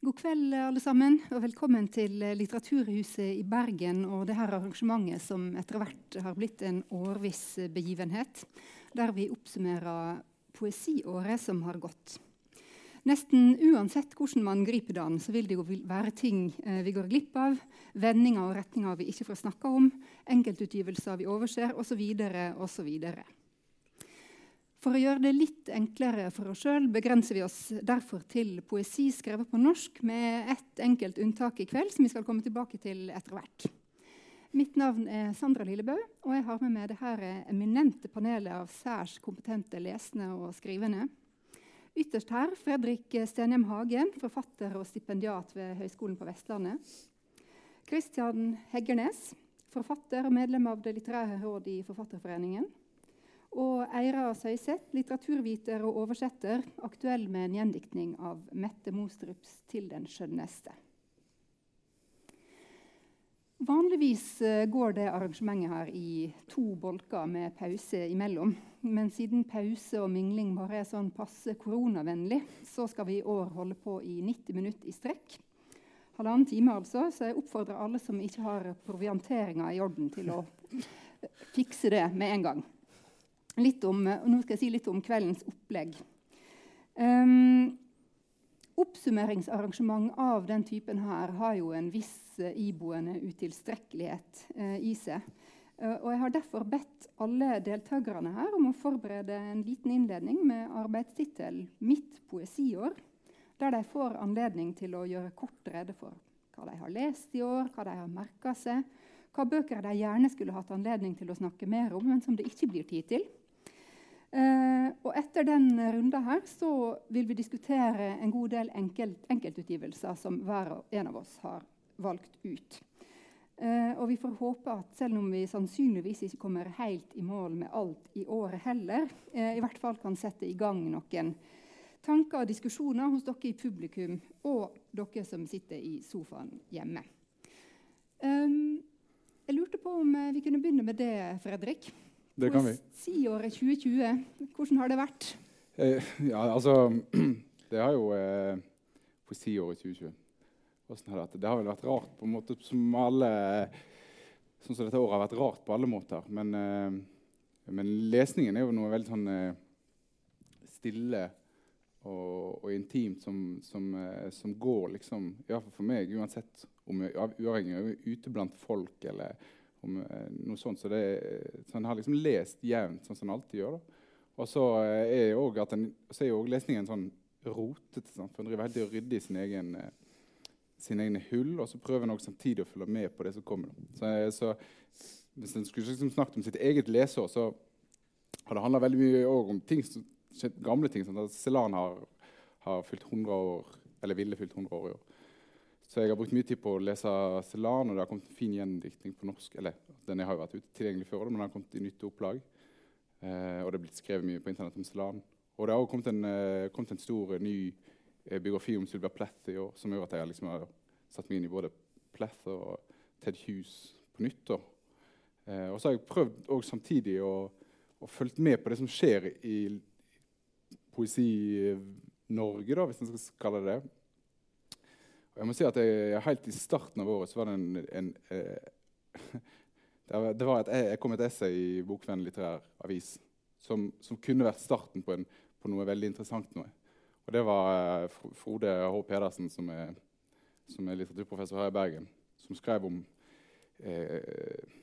God kveld, alle sammen, og velkommen til Litteraturhuset i Bergen og dette arrangementet som etter hvert har blitt en årviss begivenhet, der vi oppsummerer poesiåret som har gått. Nesten uansett hvordan man griper det an, så vil det jo være ting eh, vi går glipp av, vendinger og retninger vi ikke får snakka om, enkeltutgivelser vi overser, osv. osv. For å gjøre det litt enklere for oss sjøl begrenser vi oss derfor til poesi skrevet på norsk, med ett enkelt unntak i kveld, som vi skal komme tilbake til etter hvert. Mitt navn er Sandra Lillebø, og jeg har med meg dette eminente panelet av særs kompetente lesende og skrivende. Ytterst her Fredrik Stenhjem Hagen, forfatter og stipendiat ved Høgskolen på Vestlandet. Kristian Heggernes, forfatter og medlem av Det litterære råd i Forfatterforeningen. Og Eira Søyseth, litteraturviter og oversetter, aktuell med en gjendiktning av Mette Mostrups 'Til den skjønneste'. Vanligvis eh, går det arrangementet her i to bolker med pause imellom. Men siden pause og mingling bare er sånn passe koronavennlig, så skal vi i år holde på i 90 minutter i strekk. Halvannen time, altså. Så jeg oppfordrer alle som ikke har provianteringa i orden, til å fikse det med en gang litt om, nå skal jeg si litt om kveldens opplegg. Um, oppsummeringsarrangement av den typen her har jo en viss uh, iboende utilstrekkelighet uh, i seg. Uh, og jeg har derfor bedt alle deltakerne her om å forberede en liten innledning med arbeidstittel 'Mitt poesiår', der de får anledning til å gjøre kort rede for hva de har lest i år, hva de har merka seg, hva bøker de gjerne skulle hatt anledning til å snakke mer om, men som det ikke blir tid til. Eh, og etter den runden her så vil vi diskutere en god del enkelt, enkeltutgivelser som hver og en av oss har valgt ut. Eh, og vi får håpe at selv om vi sannsynligvis ikke kommer helt i mål med alt i året heller, eh, i hvert fall kan sette i gang noen tanker og diskusjoner hos dere i publikum og dere som sitter i sofaen hjemme. Um, jeg lurte på om vi kunne begynne med det, Fredrik. Det kan vi. Poesiåret 2020, hvordan har det vært? Eh, ja, altså Det har jo eh, Poesiåret 2020. Hvordan har det, vært? det har vel vært rart på en måte som alle Sånn som dette året har vært rart på alle måter. Men, eh, men lesningen er jo noe veldig sånn eh, stille og, og, intimt som, som, eh, som går liksom Iallfall for meg, uansett om jeg, uavhengig av ute blant folk eller om eh, noe sånt. Så, det, så han har liksom lest jevnt, sånn som han alltid gjør. Da. Og så eh, er jo også lesningen sånn rotete. For han driver veldig og rydder i sin egen, eh, sine egne hull, og så prøver han samtidig å følge med på det som kommer. Så, så Hvis en skulle liksom snakket om sitt eget leseår, så har det handla veldig mye om ting, gamle ting. Sånn at Selan har, har fylt 100 år, eller ville fylt 100 år i år. Så jeg har brukt mye tid på å lese Celan, og det har kommet en fin gjendiktning på norsk. Eller den har jo vært ute tilgjengelig før, men den har kommet i nytt opplag. Eh, og det er blitt skrevet mye på internett om Celan. Og det har også kommet en, eh, kommet en stor eh, ny eh, biografi om Sylvia Plath i år, som gjør at jeg liksom har satt meg inn i både Plath og Ted Hughes på nytt. Eh, og så har jeg prøvd samtidig å, å følge med på det som skjer i Poesi-Norge, hvis en skal kalle det det. Jeg må si at jeg, Helt i starten av året var det en, en eh, det var et, Jeg kom et essay i Bokvenn litterær avis som, som, kunne vært starten på, en, på, noe veldig interessant. noe. Og Det var eh, Frode H. Pedersen, som er, som er, litteraturprofessor her i Bergen, som skrev om eh,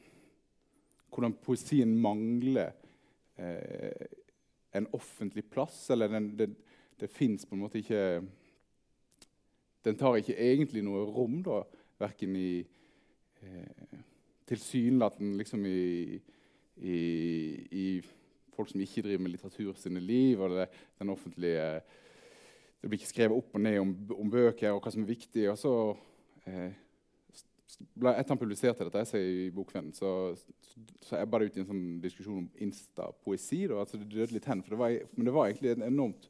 hvordan poesien mangler eh, en offentlig plass. Eller den, det, det fins på en måte ikke den tar ikke egentlig noe rom, da, verken i eh, Tilsynelatende liksom i, i, i, folk som ikke driver med litteratur sine liv. eller det, den offentlige Det blir ikke skrevet opp og ned om, om bøker og hva som er viktig. og så eh, etter han publiserte dette essayet i Bokvennen, så, så, jeg bare ut i en sånn diskusjon om insta-poesi. Altså det døde litt hen, for det var, men det var egentlig en enormt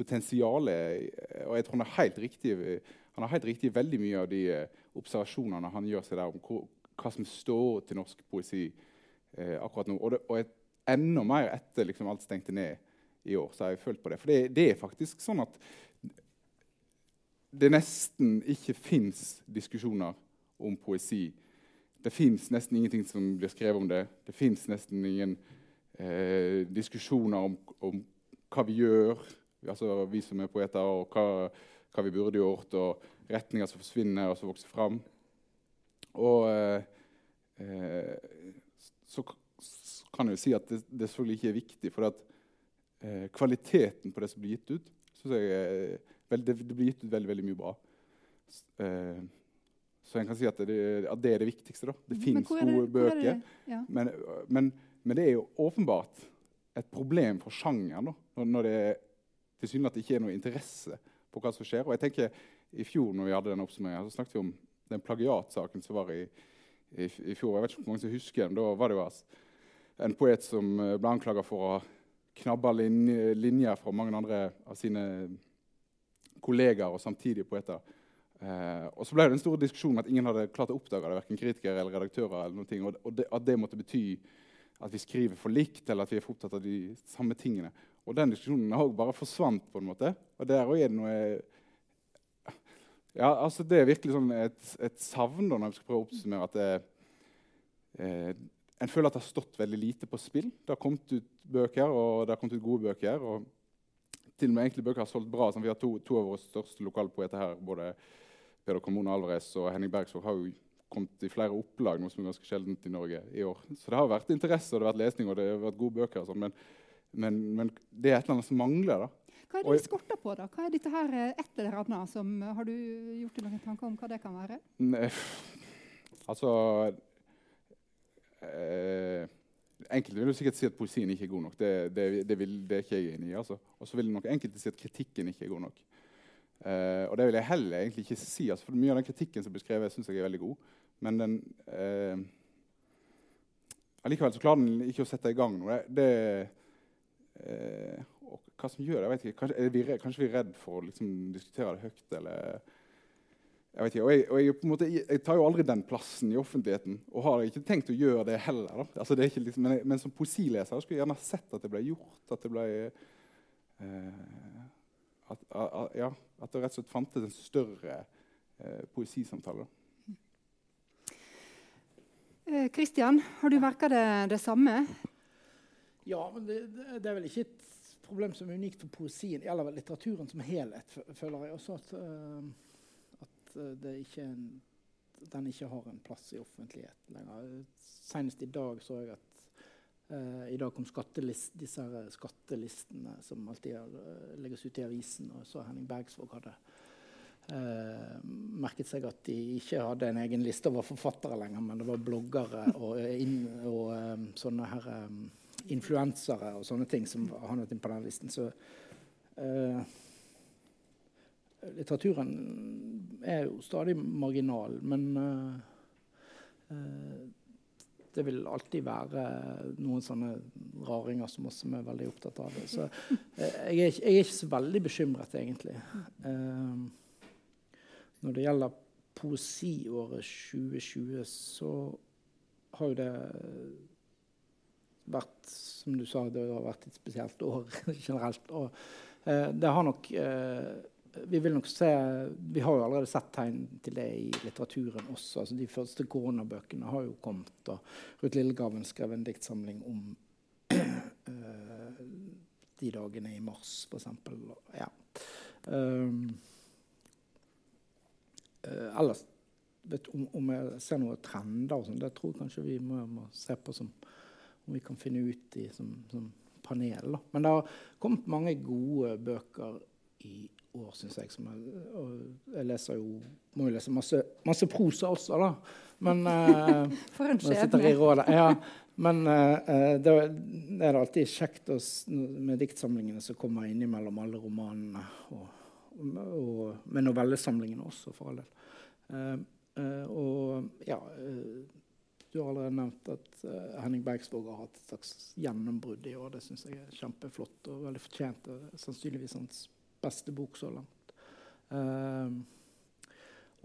potensialet. Og jeg tror han har helt riktig, han har helt riktig veldig mye av de eh, observasjonene han gjør seg der om hva som står til norsk poesi eh, akkurat nå. Og, det, og et, enda mer etter liksom, alt stengte ned i år, så har jeg følt på det. For det, det er faktisk sånn at det nesten ikke fins diskusjoner om poesi. Det fins nesten ingenting som blir skrevet om det. Det fins nesten ingen eh, diskusjoner om, om, hva vi gjør, altså vi som er poeter, og hva, hva vi burde gjort, og retninger som forsvinner og som vokser fram. Og eh, eh så, kan jeg jo si at det, det selvfølgelig ikke er viktig, for at eh, kvaliteten på det som blir gitt ut, synes jeg er vel, det, det, blir gitt ut veldig, veldig mye bra. Eh, så en kan si at det, at det er det viktigste. da. Det fins gode bøker. Ja. Men, men, men, det er jo åpenbart et problem for sjangeren når, når det tilsynelatende ikke er noe interesse på hva som skjer. Og jeg tenker, I fjor når vi hadde den så snakket vi om den plagiatsaken som var i, i, i, fjor. Jeg vet ikke hvor mange som husker den. Da var det jo altså en poet som eh, ble anklaga for å knabbe linjer fra mange andre av sine kollegaer og samtidige poeter. Eh, og så ble det en stor diskusjon om at ingen hadde klart å oppdage det, verken kritikere eller redaktører. eller noe, og det, At det måtte bety at vi skriver for likt, eller at vi er for opptatt av de samme tingene. Og den diskusjonen har bare forsvant. på en måte. Og der er det noe ja, altså Det er virkelig sånn et, et savn da, når vi skal prøve å oppsummere at det, eh, en føler at det har stått veldig lite på spill. Det har kommet ut bøker, og det har kommet ut gode bøker. og til og med egentlig bøker har solgt bra. Sånn, vi har to, to av våre største lokalpoeter her. både Peder Carmona Alvarez og Henning Bergsvåg har jo kommet i flere opplag, noe som er ganske sjeldent i Norge i år. Så det har vært interesse og det har vært lesning og det har vært gode bøker. Sånn, men, men, men, det er et eller annet som mangler. da. Hva er det de skorter på? da? Hva er dette her eh, et eller annet som Har du gjort deg noen tanker om hva det kan være? Ne, altså eh, Enkelte vil jo sikkert si at poesien ikke er god nok. Det, det, det, vil, det er ikke jeg enig i. altså. Og så vil nok enkelte si at kritikken ikke er god nok. Eh, og det vil jeg heller egentlig ikke si. Altså, for Mye av den kritikken som blir skrevet, syns jeg er veldig god. Men den Eh, allikevel så klarer den ikke å sette i gang noe. Det, uh, hva som gjør det, ikke. Kanskje, er vi, kanskje vi er redd for å liksom, diskutere det høyt. eller... Jeg vet ikke, og jeg, og jeg, måte, jeg, tar jo aldri den plassen i offentligheten. Og har ikke tenkt å gjøre det heller. Altså, det liksom, men, men, som poesileser skulle jeg gjerne sett at det ble gjort. At det ble at, at, ja, at det rett og slett fantes en større eh, poesisamtale. Kristian, eh, har du merka det, det, samme? Ja, men det, det, er vel ikke et problem som er unikt for poesien. eller litteraturen som helhet, føler jeg. Også at, uh, at ikke en, den ikke har en plass i offentligheten lenger. Senest i dag så jeg at Uh, I dag kom skattelist, disse skattelistene som alltid er, legges ut i avisen. Og så Henning Bergsvåg hadde uh, merket seg at de ikke hadde en egen liste over forfattere lenger, men det var bloggere og, inn, og um, sånne her um, influensere og sånne ting som havnet inn på den listen. Så litteraturen er jo stadig marginal, men det vil alltid være noen sånne raringer som oss som er veldig opptatt av det. Så eh, jeg, er ikke, jeg, er ikke, så veldig bekymret, egentlig. Eh, når det gjelder poesiåret 2020, så har jo det vært Som du sa, det har vært et spesielt år generelt. Og eh, det har nok eh, vi vil nok se Vi har jo allerede sett tegn til det i litteraturen også. altså De første koronabøkene har jo kommet. og Ruth Lillegaven skrev en diktsamling om eh, de dagene i mars, f.eks. Ja. Um, ellers vet, om, om, jeg ser noen trender, og sånt, det tror jeg kanskje vi må, må, se på som om vi kan finne ut i som, som panel. Da. Men det har kommet mange gode bøker i år, syns jeg. jeg. jeg leser jo Må jo lese masse, masse prosa også, da. Men uh, For en skjebne. Ja, men uh, det, det, er alltid kjekt å, med diktsamlingene som kommer innimellom alle romanene. Og, og, med novellesamlingene også, for all del. Uh, og ja du har allerede nevnt at Henning Bergsvåg har hatt et slags gjennombrudd i år. Det syns jeg er kjempeflott og veldig fortjent. Og Sannsynligvis hans beste bok så langt. Uh,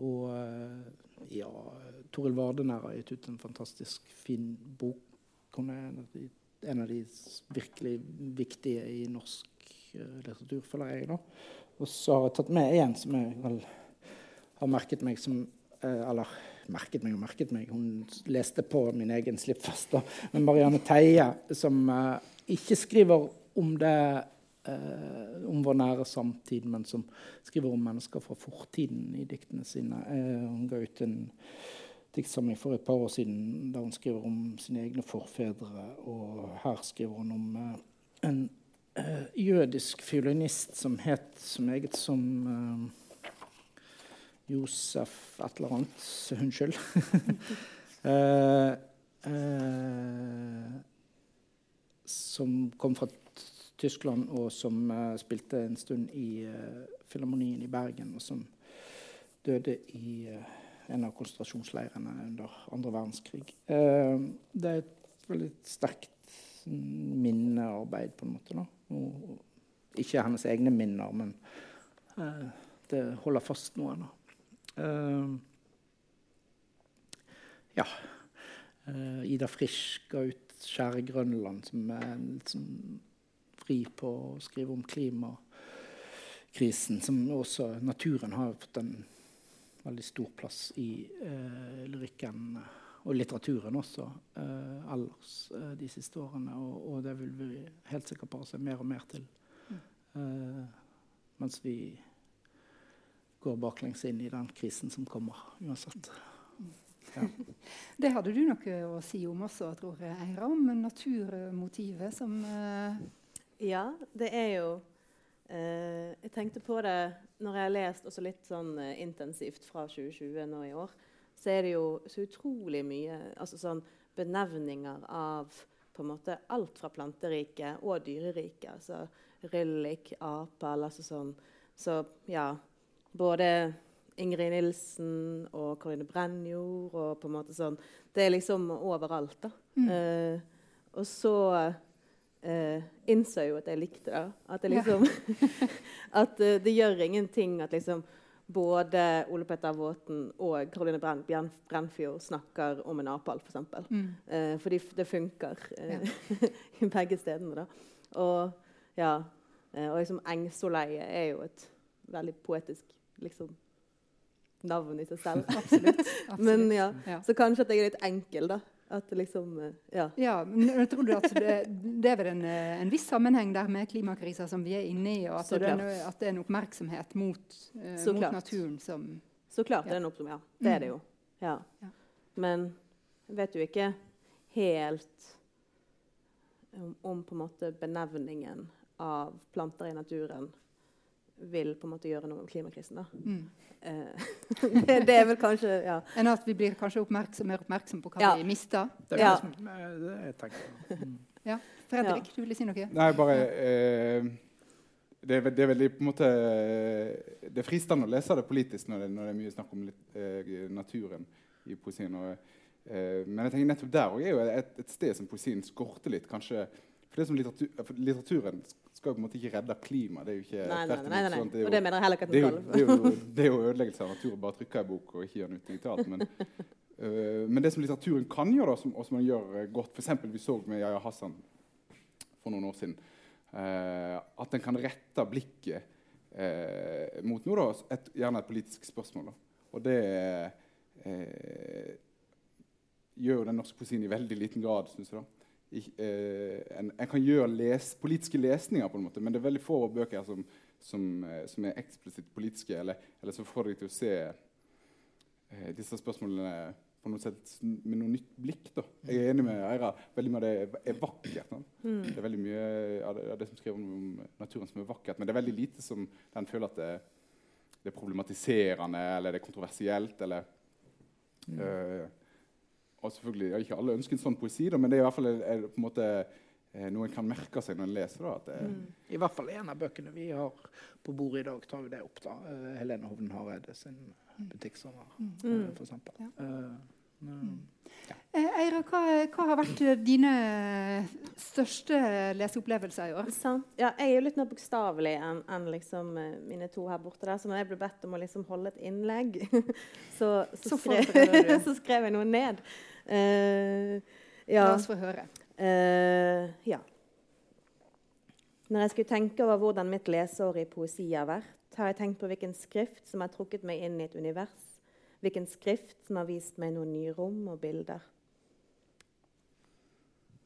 og uh, ja Toril Vardenær har gitt ut en fantastisk fin bok. Hun er en av de, en av de virkelig viktige i norsk uh, litteratur, føler jeg. da. Og så har jeg tatt med en som jeg vel har merket meg som eh, Eller merket meg og merket meg. Hun leste på min egen slippfest. Men Marianne Teie, som uh, ikke skriver om det uh, om vår nære samtid, men som skriver om mennesker fra fortiden i diktene sine. Uh, hun ga ut en diktsamling for et par år siden der hun skriver om sine egne forfedre. Og her skriver hun om en jødisk fiolinist som het som eget som Josef et eller annet. Unnskyld. eh, eh, som kom fra Tyskland, og som eh, spilte en stund i uh, Filharmonien i Bergen, og som døde i uh, en av konsentrasjonsleirene under andre verdenskrig. Uh, det er et veldig sterkt minnearbeid, på en måte. Og, ikke hennes egne minner, men det holder fast noe. Ja. Ida Frisch ga ut 'Skjære Grønland', som er litt sånn fri på å skrive om klimakrisen, som også naturen har fått en veldig stor plass i eh, lyrikken og litteraturen også eh, ellers eh, de siste årene. Og, og, det vil vi helt sikkert bare se mer og mer til. Mm. mens vi går baklengs inn i den krisen som kommer uansett. Ja. Det hadde du noe å si om også, tror jeg, Eira, om naturmotivet som uh, ja, det er jo uh, Jeg tenkte på det når jeg har lest også litt sånn uh, intensivt fra 2020 nå i år. Så er det jo så utrolig mye altså sånn benevninger av på en måte alt fra planteriket og dyreriket. Altså ryllik, apel altså sånn. Så ja Både Ingrid Nilsen og Karoline Brennjord og på en måte sånn Det er liksom overalt, da. Mm. Eh, og så eh, innså jo at jeg likte det. At det liksom At uh, det gjør ingenting at liksom både Ole Petter Våten og Karoline Brenn, Brennfjord snakker om en apal, f.eks. For mm. eh, fordi det funker eh, ja. i begge stedene. da. Og ja, eh, og liksom Engsoleie er jo et veldig poetisk liksom, navn i seg selv. Absolutt. Absolutt. Men ja, ja, Så kanskje at jeg er litt enkel, da. At liksom, eh, ja. ja men tror at det, det, er vel en, eh, en, viss sammenheng der med klimakrisa som vi er inne i, og at, det, er, at det er en oppmerksomhet mot, uh, mot naturen som Så klart ja. det er en oppmerksomhet. Ja. Det er det jo. Ja. ja. Men jeg vet jo ikke helt om, om, på en måte benevningen av planter i naturen vil på en måte gjøre noe med klimakrisen. da. Mm. Eh, det, det, er vel kanskje ja. Enn at vi blir kanskje oppmerksom, mer oppmerksom på hva ja. vi mister? Det er ja. det, det jeg tenker mm. ja. Fredrik, du ville si noe? Nei, bare eh, det, er, det, er, veldig på en måte Det er fristende å lese det politisk når det, når det er mye snakk om litt, eh, naturen i poesien. Og, eh, men jeg tenker nettopp der er jo et, et, sted som poesien skorter litt. kanskje for det som litteratur, Litteraturen skal jo på en måte ikke redde klimaet. Det er jo ikke nei, nei, nei, nei, Det er jo, og det mener jeg heller ikke at den skal. Det er jo, det er jo ødeleggelse av natur å bare trykke en bok og ikke gjøre den ut digitalt. Men, uh, men det som litteraturen kan gjøre, da, som, og som man gjør uh, godt F.eks. vi så med Yahya Hassan for noen år siden, uh, at den kan rette blikket uh, mot noe, da, et, gjerne et politisk spørsmål. Da. Og det gjør jo den norske poesien i veldig liten grad, syns jeg. da. Eh, en, en, kan gjøre les, politiske lesninger, på en måte, men det er veldig få bøker som, som, eh, som er eksplisitt politiske, eller, eller som får deg til å se eh, disse spørsmålene på noe sett med noe nytt blikk. Da. Jeg er enig med Eira. Veldig mye av det er vakkert. Mm. Det er veldig mye av det, av det, som skriver om naturen som er vakkert, men det er veldig lite som den føler at det, det er problematiserende eller det er kontroversielt. eller mm. uh, og selvfølgelig, ja, Ikke alle ønsker en sånn poesi, da, men det er i hvert fall er, på en måte eh, noe en kan merke seg når en leser. Da, det, mm. I hvert fall en av bøkene vi har på bordet i dag, tar vi det opp. da. Uh, Helene Hovden Hareide sin mm. butikksommer, mm. uh, for eksempel. Ja. Uh, mm. ja. Eira, hva, hva, har vært dine største leseopplevelser i år? Ja, jeg er jo litt mer bokstavelig enn en liksom, mine to her borte. Der. Så når jeg ble bedt om å liksom holde et innlegg, så, så, skrev, så skrev jeg noe ned. Uh, ja. La oss få høre. Uh, ja. Når jeg skulle tenke over hvordan mitt leseår i poesi har vært, har jeg tenkt på hvilken skrift som har trukket meg inn i et univers, hvilken skrift som har vist meg noen nye rom og bilder.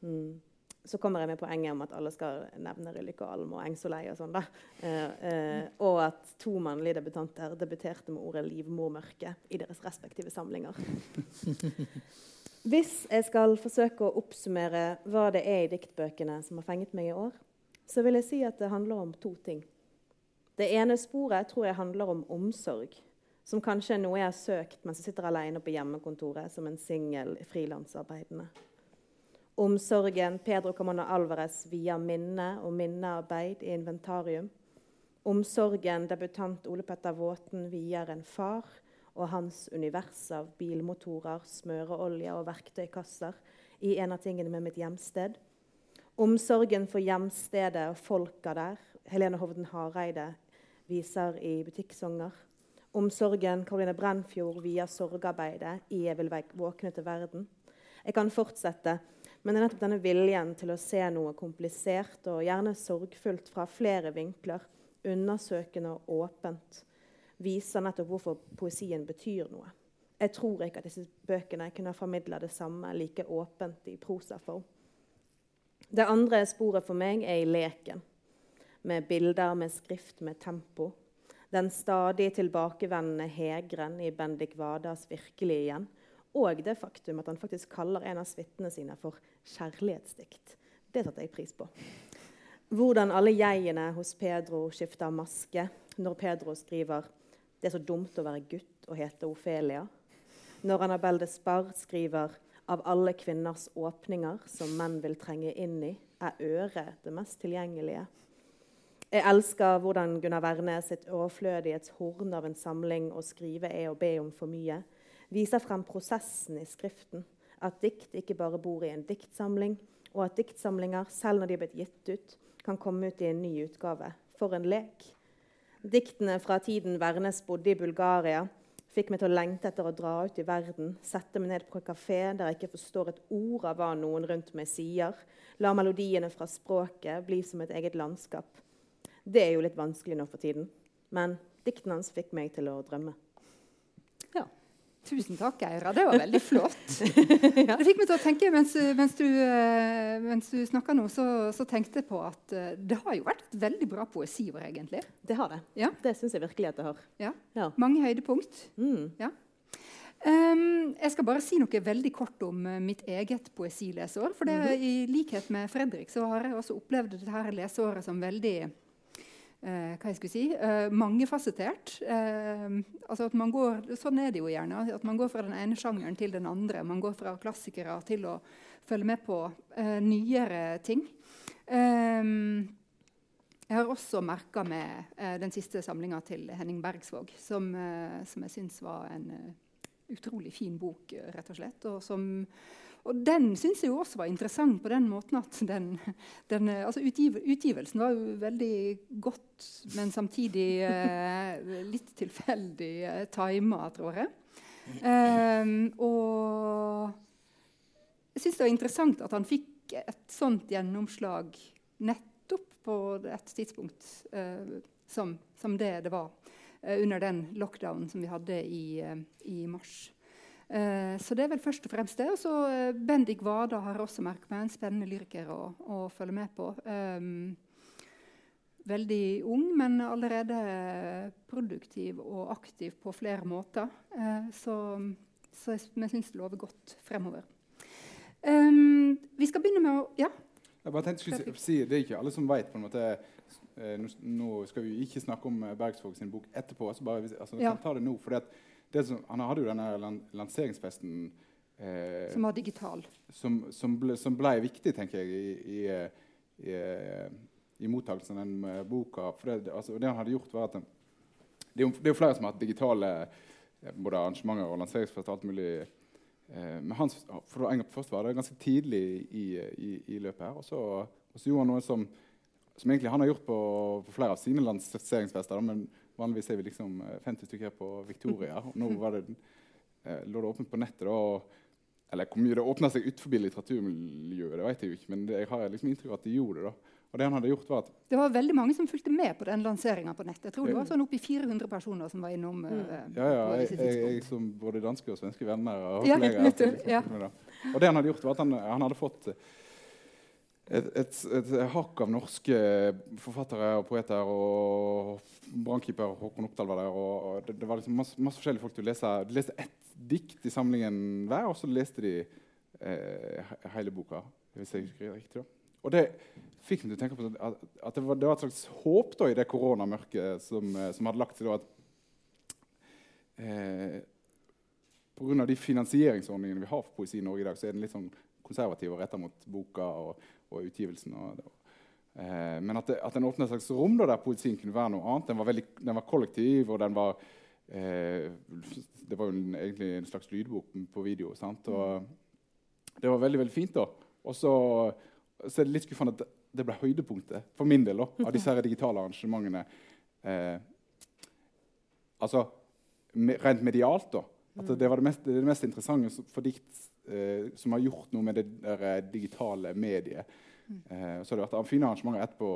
Mm. Så kommer jeg med poenget om at alle skal nevne Ryllykke Alm og Engsolei. Og sånn da. Eh, eh, og at to mannlige debutanter debuterte med ordet 'livmormørke' i deres respektive samlinger. Hvis jeg skal forsøke å oppsummere hva det er i diktbøkene som har fenget meg i år, så vil jeg si at det handler om to ting. Det ene sporet tror jeg handler om omsorg, som kanskje er noe jeg har søkt mens jeg sitter alene på hjemmekontoret som en singel frilansarbeidende. Omsorgen Pedro Camona Alvarez via minne og minnearbeid i inventarium. Omsorgen debutant Ole Petter Våten vier en far og hans univers av bilmotorer, smøreolje og verktøykasser i en av tingene med mitt hjemsted. Omsorgen for hjemstedet og folka der. Helene Hovden Hareide viser i butikksanger. Omsorgen Karoline Brennfjord via sorgarbeidet i 'Jeg vil våkne til verden'. Jeg kan fortsette, men det er nettopp denne viljen til å se noe komplisert og gjerne sorgfullt fra flere vinkler, undersøkende og åpent, viser nettopp hvorfor poesien betyr noe. Jeg tror ikke at disse bøkene kunne formidla det samme like åpent i prosaform. Det andre sporet for meg er i leken, med bilder, med skrift, med tempo. Den stadig tilbakevendende hegren i Bendik Vadas 'Virkelig igjen', og det faktum at han faktisk kaller en av suitene sine for kjærlighetsdikt. Det satte jeg pris på. Hvordan alle jegene hos Pedro skifter maske når Pedro skriver 'Det er så dumt å være gutt og hete Ofelia'. Når Annabelle Despard skriver 'Av alle kvinners åpninger som menn vil trenge inn i, er øret det mest tilgjengelige'. Jeg elsker hvordan Gunnar Wærnes sitt overflødighetshorn av en samling 'Å skrive er å be om for mye' viser frem prosessen i Skriften. At dikt ikke bare bor i en diktsamling, og at diktsamlinger, selv når de er blitt gitt ut, kan komme ut i en ny utgave. For en lek. Diktene fra tiden Vernes bodde i Bulgaria, fikk meg til å lengte etter å dra ut i verden, sette meg ned på en kafé der jeg ikke forstår et ord av hva noen rundt meg sier, la melodiene fra språket bli som et eget landskap. Det er jo litt vanskelig nå for tiden, men diktene hans fikk meg til å drømme. Tusen takk, Eira. Det var veldig flott. ja. Det fikk meg til å tenke, Mens, mens du, mens du snakka nå, så, så, tenkte jeg på at uh, det har jo vært et veldig bra poesiår, egentlig. Det har det. Ja. Det syns jeg virkelig at det har. Ja. ja. Mange høydepunkt. Mm. Ja. Um, jeg skal bare si noe veldig kort om uh, mitt eget poesilesår. For det, mm -hmm. i likhet med Fredrik så har jeg også opplevd dette leseåret som veldig eh, hva jeg skulle si, eh, mangefasettert. Eh, altså at man går, sånn er det jo gjerne. At man går fra den ene sjangeren til den andre. Man går fra klassikere til å følge med på eh, nyere ting. Eh, jeg har også merka med eh, den siste samlinga til Henning Bergsvåg, som, som jeg syns var en utrolig fin bok, rett og slett. og som og den syns jeg også var interessant på den måten at den, den altså utgiv, Utgivelsen var jo veldig godt, men samtidig eh, litt tilfeldig eh, tima, tror jeg. Eh, og jeg syns det var interessant at han fikk et sånt gjennomslag nettopp på et tidspunkt eh, som, som, det det var eh, under den lockdownen som vi hadde i, eh, i mars. Eh, så det er vel først og fremst det. Og så eh, Bendik Wada har også merket meg en spennende lyriker å, å følge med på. Um, veldig ung, men allerede produktiv og aktiv på flere måter. Så, så jeg, jeg syns det lover godt fremover. Vi skal begynne med å Ja? Jeg bare tenkte å si, Det er ikke alle som vet på en måte eh, nå, nå, skal vi ikke snakke om Bergsvåg sin bok etterpå. så bare, altså, ja. kan ta det nå, fordi at som, han hadde jo denne lanseringsfesten eh, Som var digital. Som, som, ble, som, ble, viktig, tenker jeg, i, i, i, i mottakelsen av den eh, boka. For det, altså, det, han hadde gjort, var at det, det er jo flere som har hatt digitale eh, både arrangementer og lanseringsfest og alt mulig. Eh, men han, for først var det ganske tidlig i, i løpet her. Og så, og så gjorde han noe som, som egentlig han har gjort på, på flere av sine lanseringsfester. men Vanligvis er vi liksom 50 stykker stykker på Victoria. og Nå var det, eh, lå det åpent på nettet. da, eller hvor mye det åpna seg utenfor litteraturmiljøet, det vet jeg jo ikke, men det, jeg har liksom inntrykk av at de gjorde det. da. Og det han hadde gjort var at Det var veldig mange som fulgte med på den lanseringa på nettet. Jeg tror det Ja. var sånn oppi 400 personer som var innom. Uh, Ja, ja, jeg, jeg, jeg som både danske og svenske venner og Ja, kollegaer. ja. da. Og det han hadde gjort, var at han, han hadde fått et, et, et hakk av norske forfattere og poeter og brannkeeper Håkon Oppdal var der. Og, det, det var liksom masse, masse forskjellige folk til å lese. De leste ett dikt i samlingen hver, og så leste de eh, hele boka. Hvis jeg husker riktig da. Og det fikk meg til å tenke på at, at det, var, det var et slags håp da, i det koronamørket som, eh, som hadde lagt seg. da, at eh, Pga. de finansieringsordningene vi har for poesi i Norge i dag, så er den litt sånn konservativ og retta mot boka og, og utgivelsen. Og, eh, men at, det, at den åpna et slags rom da, der poesien kunne være noe annet. Den var, veldig, den var kollektiv, og den var eh, Det var jo en, egentlig en slags lydbok på video. Sant? Og det var veldig veldig fint. da. Og så, er det litt skuffende at det ble høydepunktet for min del da, av disse her digitale arrangementene. Eh, altså rent medialt, da. At det var det mest, det mest interessante for dikt eh, som har gjort noe med det der, eh, digitale mediet. Eh, så har det vært fine arrangementer etterpå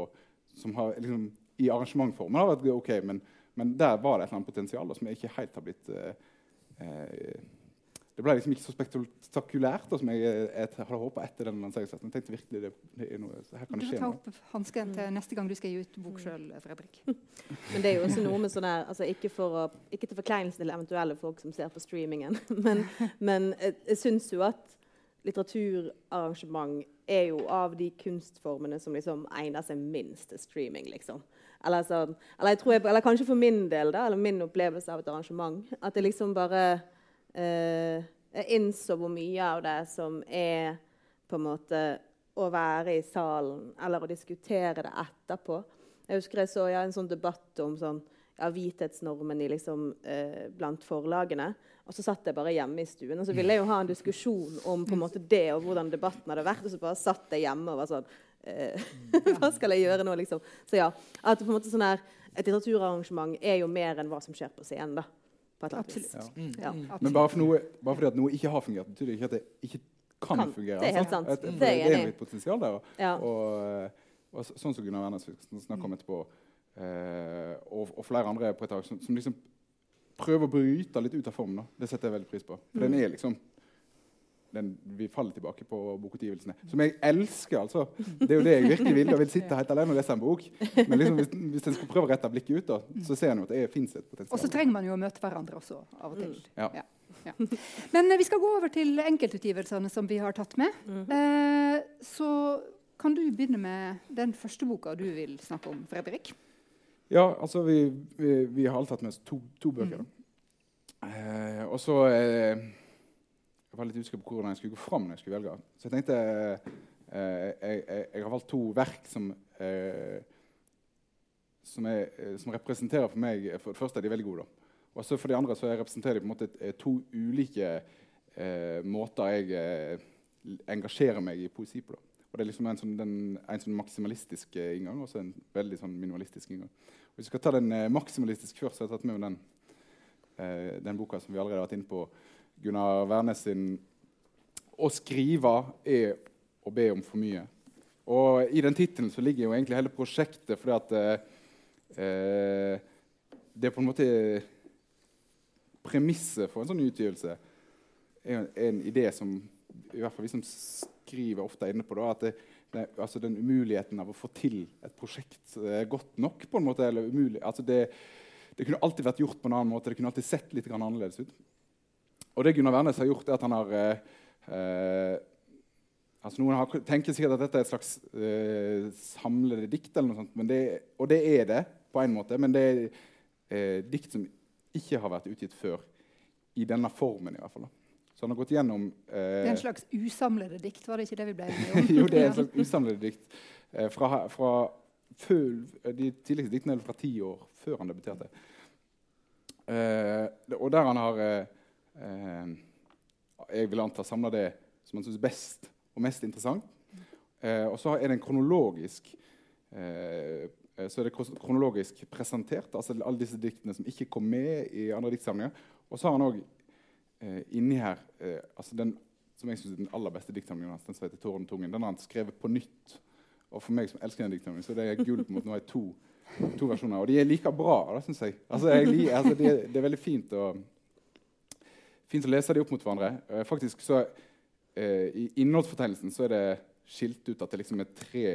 som har liksom, i arrangementformen har vært ok, men, men der var det et eller annet potensial da, som ikke helt har blitt eh, eh, Det ble liksom ikke så spektakulært da, som jeg, jeg, hadde håpa etter den lanseringsfesten. Jeg tenkte virkelig det, det er noe, her kan Du får ta opp hansken til neste gang du skal gi ut bok sjøl, Fredrik. Men det er jo også noe med sånn her altså ikke, for å, ikke til forkleinelse til eventuelle folk som ser på streamingen, men, men jeg, jeg syns jo at litteraturarrangement er jo av de kunstformene som liksom egner seg minst til streaming. liksom. Eller, sånn, eller, jeg tror jeg, eller kanskje for min del, da, eller min opplevelse av et arrangement, at det liksom bare eh, Jeg innså hvor mye av det som er på en måte å være i salen eller å diskutere det etterpå. Jeg husker jeg så ja, en sånn debatt om sånn, ja, hvithetsnormen liksom, eh, blant forlagene. Og så satt jeg bare hjemme i stuen og så ville jeg jo ha en diskusjon om på en måte det og hvordan debatten hadde vært. Og så bare satt jeg hjemme og var sånn eh, Hva skal jeg gjøre nå, liksom? Så ja, at på en måte sånn her, Et litteraturarrangement er jo mer enn hva som skjer på scenen. da, på et eller annet vis. Ja. Ja. Men bare, for noe, bare fordi at noe ikke har fungert, betyr det ikke at det ikke kan, Kan. fungere. Det er helt altså. sant. At- Det er for det er litt potensial der. Og, Ja. og, og sånn som Gunnar Wærnes snakker om etterpå, eh, og, og flere andre på et tak, som, som liksom prøver å bryte litt ut av formen. Da. Det setter jeg veldig pris på. For den er liksom den, Vi faller tilbake på bokutgivelsene, som jeg elsker. altså. Det er jo det jeg virkelig vil. Jeg vil sitte helt alene og lese en bok. Men liksom, hvis, hvis en skal prøve å rette blikket ut, da, så ser en jo at det fins et potensial. Og så trenger man jo å møte hverandre også av og til. Ja. Ja. Ja. Men eh, vi skal gå over til enkeltutgivelsene som vi har tatt med. eh, så kan du begynne med den første boka du vil snakke om, Fredrik. Ja, altså vi, vi, vi har alle tatt med oss to, to bøker. Mm. Eh, og så eh, Jeg var litt usikker på hvordan jeg skulle gå fram. når jeg skulle velge. Så jeg tenkte eh, jeg, jeg, jeg har valgt to verk som eh, som, er, eh, som representerer for meg For det første er de veldig gode. Og så for de andre så representerer de på en måte eh, to ulike eh, måter jeg eh, engasjerer meg i poesi på. da. Og det er liksom en sånn, den, en sånn maksimalistisk eh, inngang og så en veldig sånn minimalistisk inngang. Og hvis vi skal ta den eh, maksimalistiske først, så har jeg tatt med meg den, eh, den boka som vi allerede har vært inne på. Gunnar Wærnes sin 'Å skrive er å be om for mye'. Og I den tittelen ligger jo egentlig hele prosjektet fordi at eh, Det er på en måte Premisset for en sånn utgivelse er en idé som i hvert fall vi som skriver, ofte er inne på. Da, at det, det, altså den umuligheten av å få til et prosjekt eh, godt nok. på en måte, eller umulig, altså det, det kunne alltid vært gjort på en annen måte. Det kunne alltid sett litt annerledes ut. Og det Gunnar Wærnes har gjort, er at han har eh, eh, altså Noen har, tenker sikkert at dette er et slags eh, samlede dikt, eller noe sånt, men det, og det er det på en måte. Men det er eh, dikt som ikke har vært utgitt før. I denne formen, i hvert fall. Så han har gått gjennom Det er eh, en slags usamlede dikt, var det ikke det vi ble enige om? jo, det er en slags usamlede dikt eh, fra, fra de tidligste diktene er fra ti år før han debuterte. Eh, og der han har eh, eh, Jeg vil anta samla det som han syns best og mest interessant. Eh, og så er det en kronologisk eh, eh, så er det kronologisk presentert, altså alle disse diktene som ikke kom med i andre diktsamlinger. Og så har han òg eh, inni her eh, altså den som jeg synes er den aller beste diktsamlingen hans, den som heter 'Tårnetungen', den har han skrevet på nytt Og for meg som elsker den diktsamlingen, så det er gull på en måte nå er to, to versjoner. Og de er like bra, syns jeg. Altså, jeg altså, det, det, er veldig fint å, fint å lese de opp mot hverandre. Uh, faktisk så uh, I innholdsfortegnelsen så er det skilt ut at det liksom er tre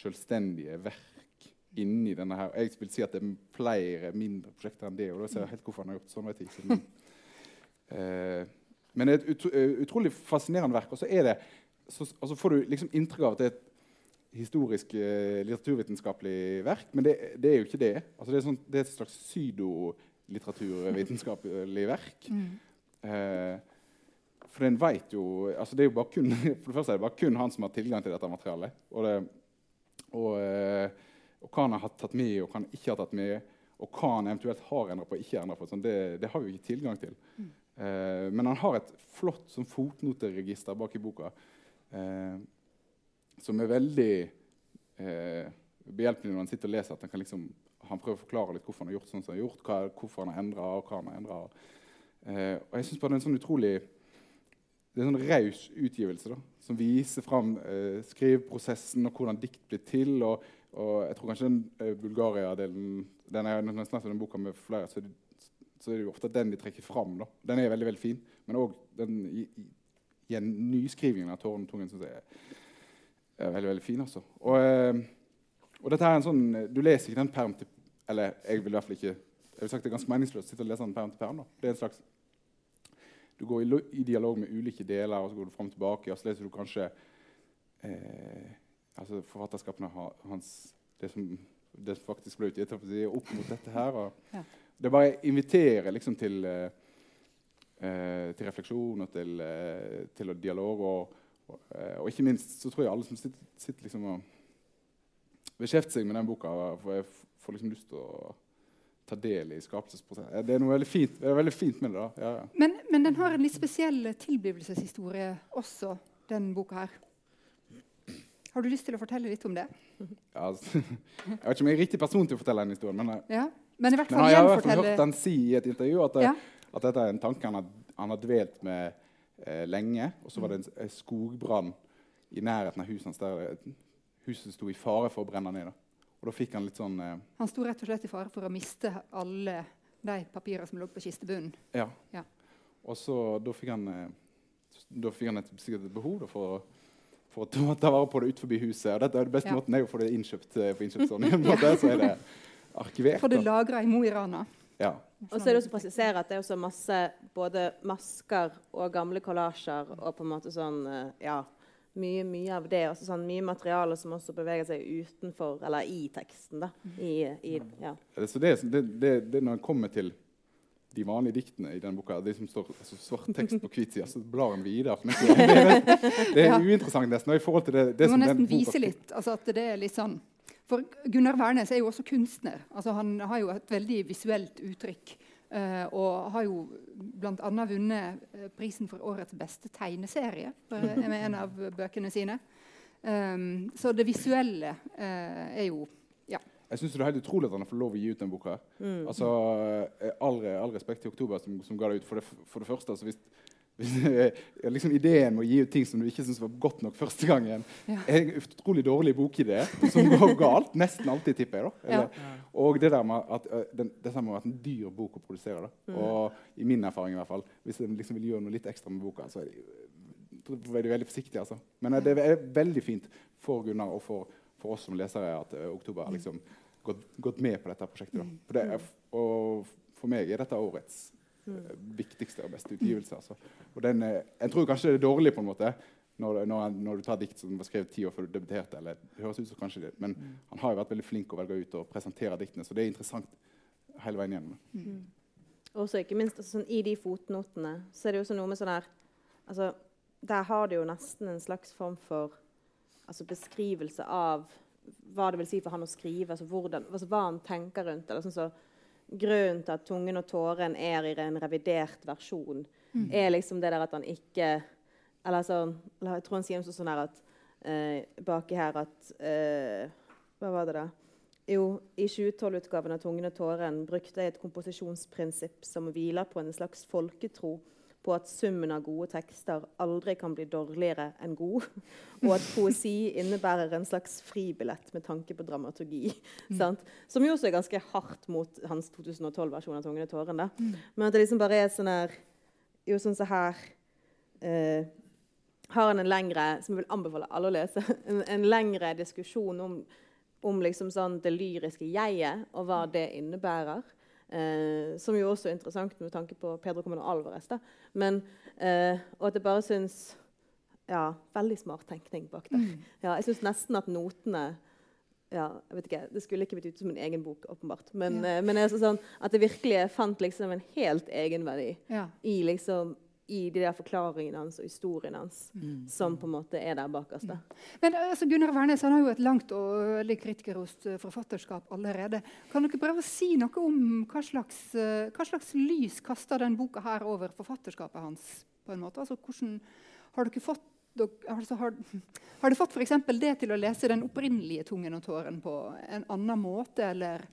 selvstendige verk inni denne her. Jeg vil si at det er flere mindre prosjekter enn det. og da ser jeg helt hvorfor han har gjort sånn. vet jeg. Men, uh, men det er et utro, utrolig fascinerende verk. Og så, det, så, altså får du liksom inntrykk av at det er et historisk eh, litteraturvitenskapelig verk, men det, det, er jo ikke det. Altså, det, er sånn, det, er et slags pseudolitteraturvitenskapelig verk. Mm. Eh, for en veit jo altså det er jo bare kun, For det første er det bare kun han som har tilgang til dette materialet. Og, det, og, eh, og hva han har tatt med, og hva han ikke har tatt med, og hva han eventuelt har endret på og ikke endret på, sånn, det, det, har vi ikke tilgang til. Mm. Eh, men han har et flott sånn, fotnoteregister bak i boka. Eh, som er veldig eh, behjelpelig når han sitter og leser. at Han kan liksom, han prøver å forklare litt hvorfor han har gjort sånn som han har gjort, hva, hvorfor han har endra, og hva han har endra. Eh, og jeg syns bare det er en sånn utrolig det er en sånn raus utgivelse da, som viser fram eh, skriveprosessen og hvordan dikt blir til. Og, og jeg tror kanskje den eh, Bulgaria-delen den er nesten den boka med flere, så, så, er det jo ofte den de trekker fram. Da. Den er veldig veldig fin, men òg den i, i, i nyskrivingen av Tårn Tungen syns jeg er veldig veldig fin. altså. Og, eh, og, dette er en sånn, Du leser ikke den perm til Eller jeg vil i hvert fall ikke jeg vil sagt Det er ganske meningsløst å sitte og lese den perm til perm. Det er en slags, Du går i, i dialog med ulike deler, og så går du fram og tilbake. og Så leser du kanskje eh, altså forfatterskapene hans det som, det som faktisk ble utgitt, opp mot dette her. ja. Det bare inviterer liksom til, eh, eh til refleksjon og til, eh, til dialog. og og, og ikke minst så tror jeg alle som sitter, sitter liksom og beskjefter seg med den boka, får, får liksom lyst til å ta del i skapelsesprosessen. Det er noe veldig fint, det veldig fint med det. da. Ja, ja. Men, men, den har en litt spesiell tilblivelseshistorie også, den boka her. Har du lyst til å fortelle litt om det? Ja, altså, jeg vet ikke om jeg er riktig person til å fortelle den historien. Men, eh, ja, men, i hvert fall men jeg har fall hørt han si i et intervju at, det, at dette er en tanke han har, han har dvelt med eh, lenge. Og så var det en, skogbrann i nærheten av huset hans der huset sto i fare for å brenne ned. Da. Og da fikk Han litt sånn... Eh, han sto rett og slett i fare for å miste alle de papirene som lå på kistebunnen? Ja. ja. Og så da fikk han, eh, da fikk han et, sikkert et behov da, for, for, å ta vare på det utenfor huset. Og dette, det beste ja. måten er jo å få det innkjøpt eh, på innkjøpsordningen. ja. så er det arkivert. Få det lagra i Mo i Rana. Ja. Og så er det også å presisere at det er også masse både masker og gamle kollasjer og på en måte sånn eh, Ja, mye, mye av det. Også sånn mye materiale som også beveger seg utenfor, eller i teksten. da. I, i, ja. Så det, det, det, det når en kommer til de vanlige diktene i denne boka, de som står altså, svart tekst på hvit side, så blar en videre. Det er, det er uinteressant nesten. i forhold til det, det Du må nesten vise litt. altså at det er litt sånn for Gunnar Wærnes er jo også kunstner. Altså, han har jo et veldig visuelt uttrykk. Uh, og har jo bl.a. vunnet uh, prisen for årets beste tegneserie uh, med en av bøkene sine. Um, så det visuelle er jo ja. Jeg syns det er helt utrolig at han har fått lov å gi ut den boka. Mm. Altså, all, all, respekt til Oktober, som, som ga det ut. For det, for det første, altså, hvis, liksom ideen med å gi ut ting som du ikke syns var godt nok første gangen, ja. er en utrolig dårlig bokidé som går galt. Nesten alltid, tipper jeg. da. Eller, ja. Og det der med at den, det med at en dyr bok å produsere. da. Mm. Og i min erfaring, i hvert fall, hvis en liksom vil gjøre noe litt ekstra med boka, så er de, de veldig forsiktige. altså. Men det er veldig fint for Gunnar og for, for oss som lesere at uh, Oktober har liksom gått, gått, med på dette prosjektet. da. For det er, og for meg er dette årets mm. Viktigste og beste utgivelse. Altså. Og den, eh, jeg tror kanskje det er dårlig på en måte når, når, når, du tar dikt som var skrevet ti år før du debuterte. eller det høres ut som kanskje det, Men mm. han har jo vært veldig flink å velge ut og presentere diktene, så det er interessant hele veien gjennom. Mm. Også ikke minst altså, sånn, I de fotnotene så er det jo også noe med sånn her altså, Der har du jo nesten en slags form for altså, beskrivelse av hva det vil si for han å skrive, altså, hvordan, altså, hva han tenker rundt det. Sånn så, grunnen til at 'Tungen og tåren' er i en revidert versjon, mm. er liksom det der at han ikke Eller sånn Jeg tror han sier noe sånn her at eh, baki her at eh, Hva var det, da? Jo, i 2012-utgaven av 'Tungen og tåren' brukte jeg et komposisjonsprinsipp som hviler på en slags folketro på at summen av gode tekster aldri kan bli dårligere enn god, og at poesi innebærer en slags fribillett med tanke på dramaturgi. Mm. Som jo også er ganske hardt mot hans 2012-versjon av 'Tungene tårene'. Mm. Men at det liksom bare er sånn her Jo, sånn så her eh, har han en lengre som jeg vil anbefale alle å lese, en, en lengre diskusjon om, om liksom sånn det lyriske jeget og hva det innebærer. Eh, som jo også er interessant med tanke på Pedro Comano Alvarez. Da. Men, eh, og at jeg bare syns ja, Veldig smart tenkning bak der. Mm. Ja, jeg syns nesten at notene ja, jeg vet ikke, Det skulle ikke blitt ute som en egen bok, åpenbart. Men, ja. eh, men sånn, at det virkelig fant liksom en helt egenverdi i liksom i de der forklaringene hans og historien hans mm. som på en måte er der bakerst. Mm. Men altså, Gunnar Wærnes har jo et langt og veldig kritikerrost eh, forfatterskap allerede. Kan dere prøve å si noe om hva slags, uh, hva slags lys kaster den boka her over forfatterskapet hans? på en måte? Altså, hvordan har dere fått altså, har, har det fått for det til å lese den opprinnelige 'Tungen og tåren' på en annen måte, eller?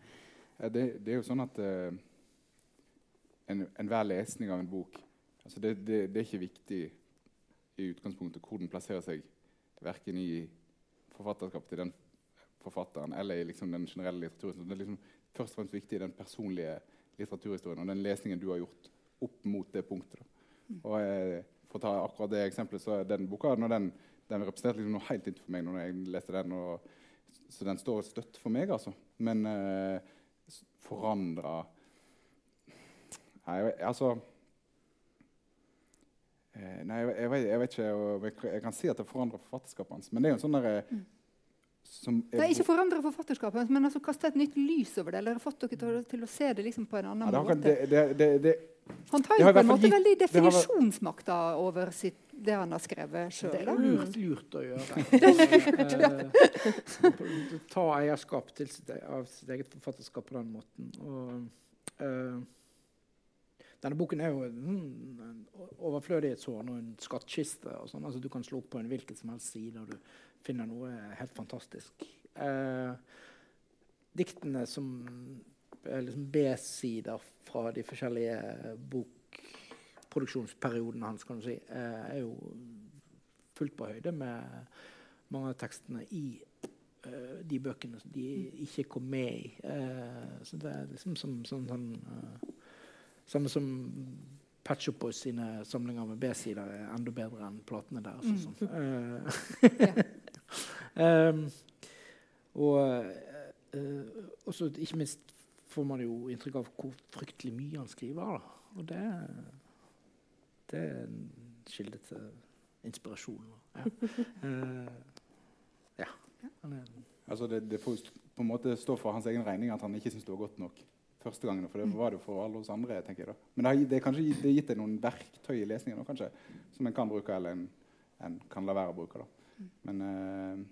Det, det er jo sånn at uh, enhver en lesning av en bok Altså det, det, det, er ikke viktig i utgangspunktet hvor den plasserer seg, verken i forfatterskapet til den forfatteren eller i liksom den generelle litteraturen. Det er liksom først og fremst viktig i den personlige litteraturhistorien og den lesningen du har gjort opp mot det punktet. Mm. Og eh, For å ta akkurat det eksempelet, så er den boka den, den representerte liksom noe helt nytt for meg når jeg leste den. Og, så den står støtt for meg, altså. Men eh, forandra Nei, altså Eh, nei, jeg, jeg, vet, jeg, vet, ikke. Jeg, kan si at det forandrer forfatterskapet hans. Men det er jo en sånn derre mm. Det er ikke forandre forfatterskapet, hans, men altså kaste et nytt lys over det. Eller fått dere til, til å se det liksom på en annen ja, måte. Det, det, det, han tar jo på en måte gitt, veldig definisjonsmakta over sitt, det han har skrevet sjøl. Det er lurt, lurt å gjøre. Eh, ta eierskap til sitt, av sitt eget forfatterskap på den måten. Og, uh, denne boken er jo en overflødighetshorn og en skattkiste. Og sånn. altså, du kan slå opp på en hvilken som helst side, og du finner noe helt fantastisk. Eh, diktene som er liksom B-sider fra de forskjellige bokproduksjonsperiodene hans, kan du si, eh, er jo fullt på høyde med mange av tekstene i uh, de bøkene som de ikke kom med i. Uh, så det er liksom som sånn, sånn uh, samme som Patch Up Boys sine samlinger med B-sider er enda bedre enn platene deres. Mm. Sånn. um, og uh, også, ikke minst får man jo inntrykk av hvor fryktelig mye han skriver. Da. Og det, det er en kilde til inspirasjon. Ja. Uh, ja. Altså det, det får på en måte stå for hans egen regning at han ikke syns det var godt nok første gangen. For det var det for alle oss andre. tenker jeg da. Men det, har, det kanskje det gitt deg noen verktøy i lesningen kanskje, som en kan bruke, eller en, en, kan la være å bruke. da. Men eh,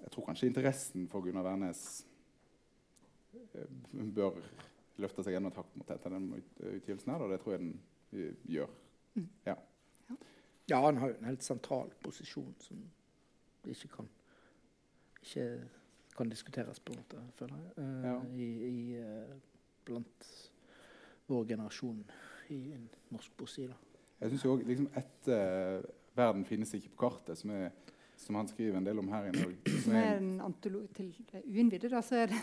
jeg tror kanskje interessen for Gunnar Wærnes eh, bør løfte seg enda et hakk mot etter den utgivelsen. her, og Det tror jeg den eh, gjør. Ja. ja, han har jo en helt sentral posisjon som vi ikke kan ikke kan diskuteres, på en måte, føler jeg. Uh, ja. i, i uh, blant vår generasjon i norsk poesi. Da. Jeg syns òg liksom etter uh, 'Verden finnes ikke på kartet', som, er, som, han skriver en del om her i Norge Som er en antologi til uinnvidde, da, så er det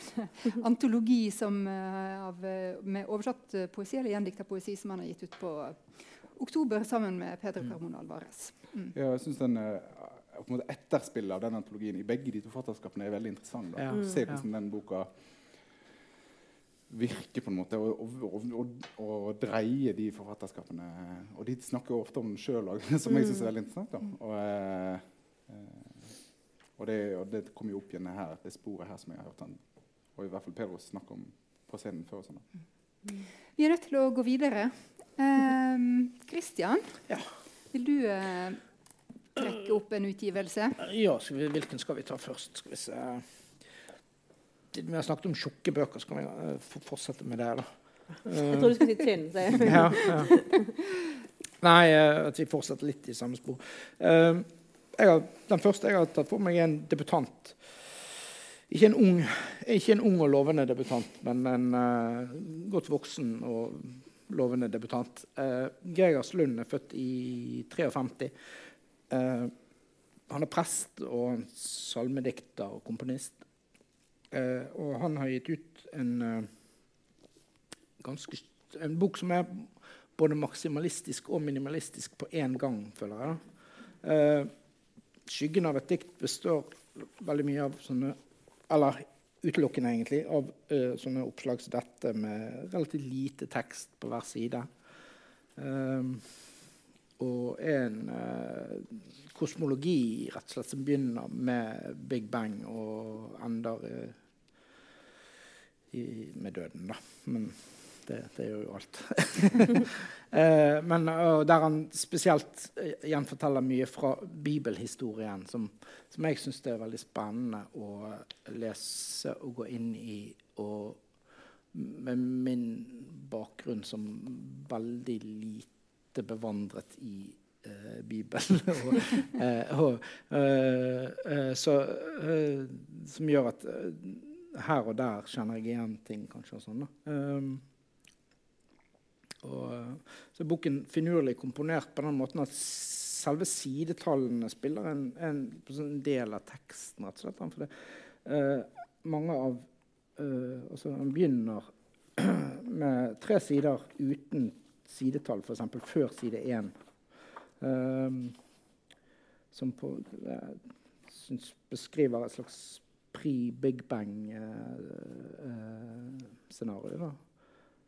en antologi som, av, med oversatt poesi, eller gjendikta poesi, som han har gitt ut på oktober sammen med Peder Carmon Carmona Alvarez. Mm. Ja, jeg synes den på en måte etterspillet av den antologien i begge de to forfatterskapene er veldig interessant. Da. Ja. Se hvordan den boka virker på en måte, og, og, og, og, dreie de forfatterskapene. Og de snakker jo ofte om den sjøl òg, som jeg syns er veldig interessant. Da. Og, eh, og, det, det kommer jo opp igjen her, det sporet her som jeg har hørt han, og i hvert fall Pedro snakke om på scenen før. Sånn. Vi er nødt til å gå videre. Kristian, Christian, ja. vil du uh, trekke opp en utgivelse? Ja, skal vi, hvilken skal vi ta først? Skal vi se. Siden vi har snakket om tjukke bøker, skal vi uh, fortsette med det. da. Jeg tror du skulle si tynn. ja, ja. Nei, uh, at vi fortsetter litt i samme spor. Uh, har, den første jeg har tatt for meg, er en debutant. Ikke en ung, ikke en ung og lovende debutant, men en godt voksen og lovende debutant. Uh, Gregers Lund er født i 53. Uh, han er prest og salmedikter og komponist. Eh, og han har gitt ut en, ganske, en bok som er både maksimalistisk og minimalistisk på én gang, føler jeg. 'Skyggen av et dikt' består veldig mye av sånne Eller utelukkende, egentlig, av uh, sånne oppslag som dette med relativt lite tekst på hver side. Um, og en uh, kosmologi rett og slett som begynner med Big Bang og ender uh, i, med døden, da. Men det, det gjør jo alt. eh, men der han spesielt uh, gjenforteller mye fra bibelhistorien, som, som jeg syns er veldig spennende å lese og gå inn i. Og med min bakgrunn som veldig lite bevandret i eh, Bibelen. og, og, så, som gjør at her og der kjenner jeg igjen ting, kanskje. og sånn. Um, og, eh, så er boken finurlig komponert på den måten at selve sidetallene spiller en, en, en del av teksten. rett og slett. For det, uh, mange av uh, altså Han begynner med tre sider uten sidetall, f.eks. før side én. Um, som på, synes beskriver et slags pre-Big Bang-scenario.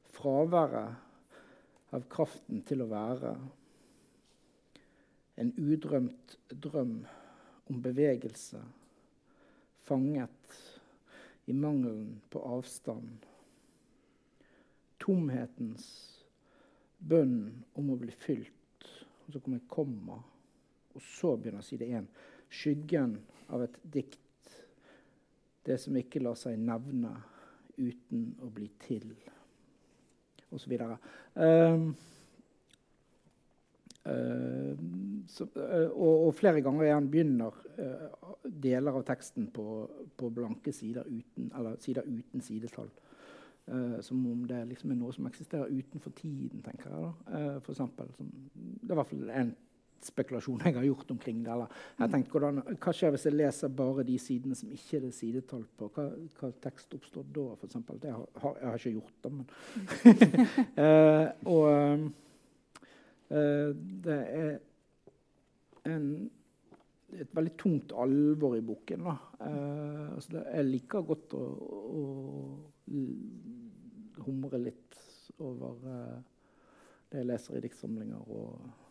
Fraværet av kraften til å være. En udrømt drøm om bevegelse, fanget i mangelen på avstand. Tomhetens bønn om å bli fylt. Og så kommer komma, og så begynner side én. Skyggen av et dikt. Det som ikke lar seg nevne uten å bli til osv. Uh, så, uh, og, og, flere ganger igjen begynner uh, deler av teksten på, på, blanke sider uten, eller sider uten sidetall. Uh, som om det liksom er noe som eksisterer utenfor tiden, tenker jeg. da. Uh, for eksempel, som, det er i hvert fall en spekulasjon jeg har gjort omkring det. Eller jeg tenkte, hvordan, Hva skjer hvis jeg leser bare de sidene som ikke er det sidetall på? Hva, hva tekst oppstår da, f.eks.? Det har, jeg har ikke gjort det, men uh, Og det er en, et veldig tungt alvor i boken. Da. Uh, altså det, jeg liker godt å, å humre litt over det jeg leser i diktsamlinger. og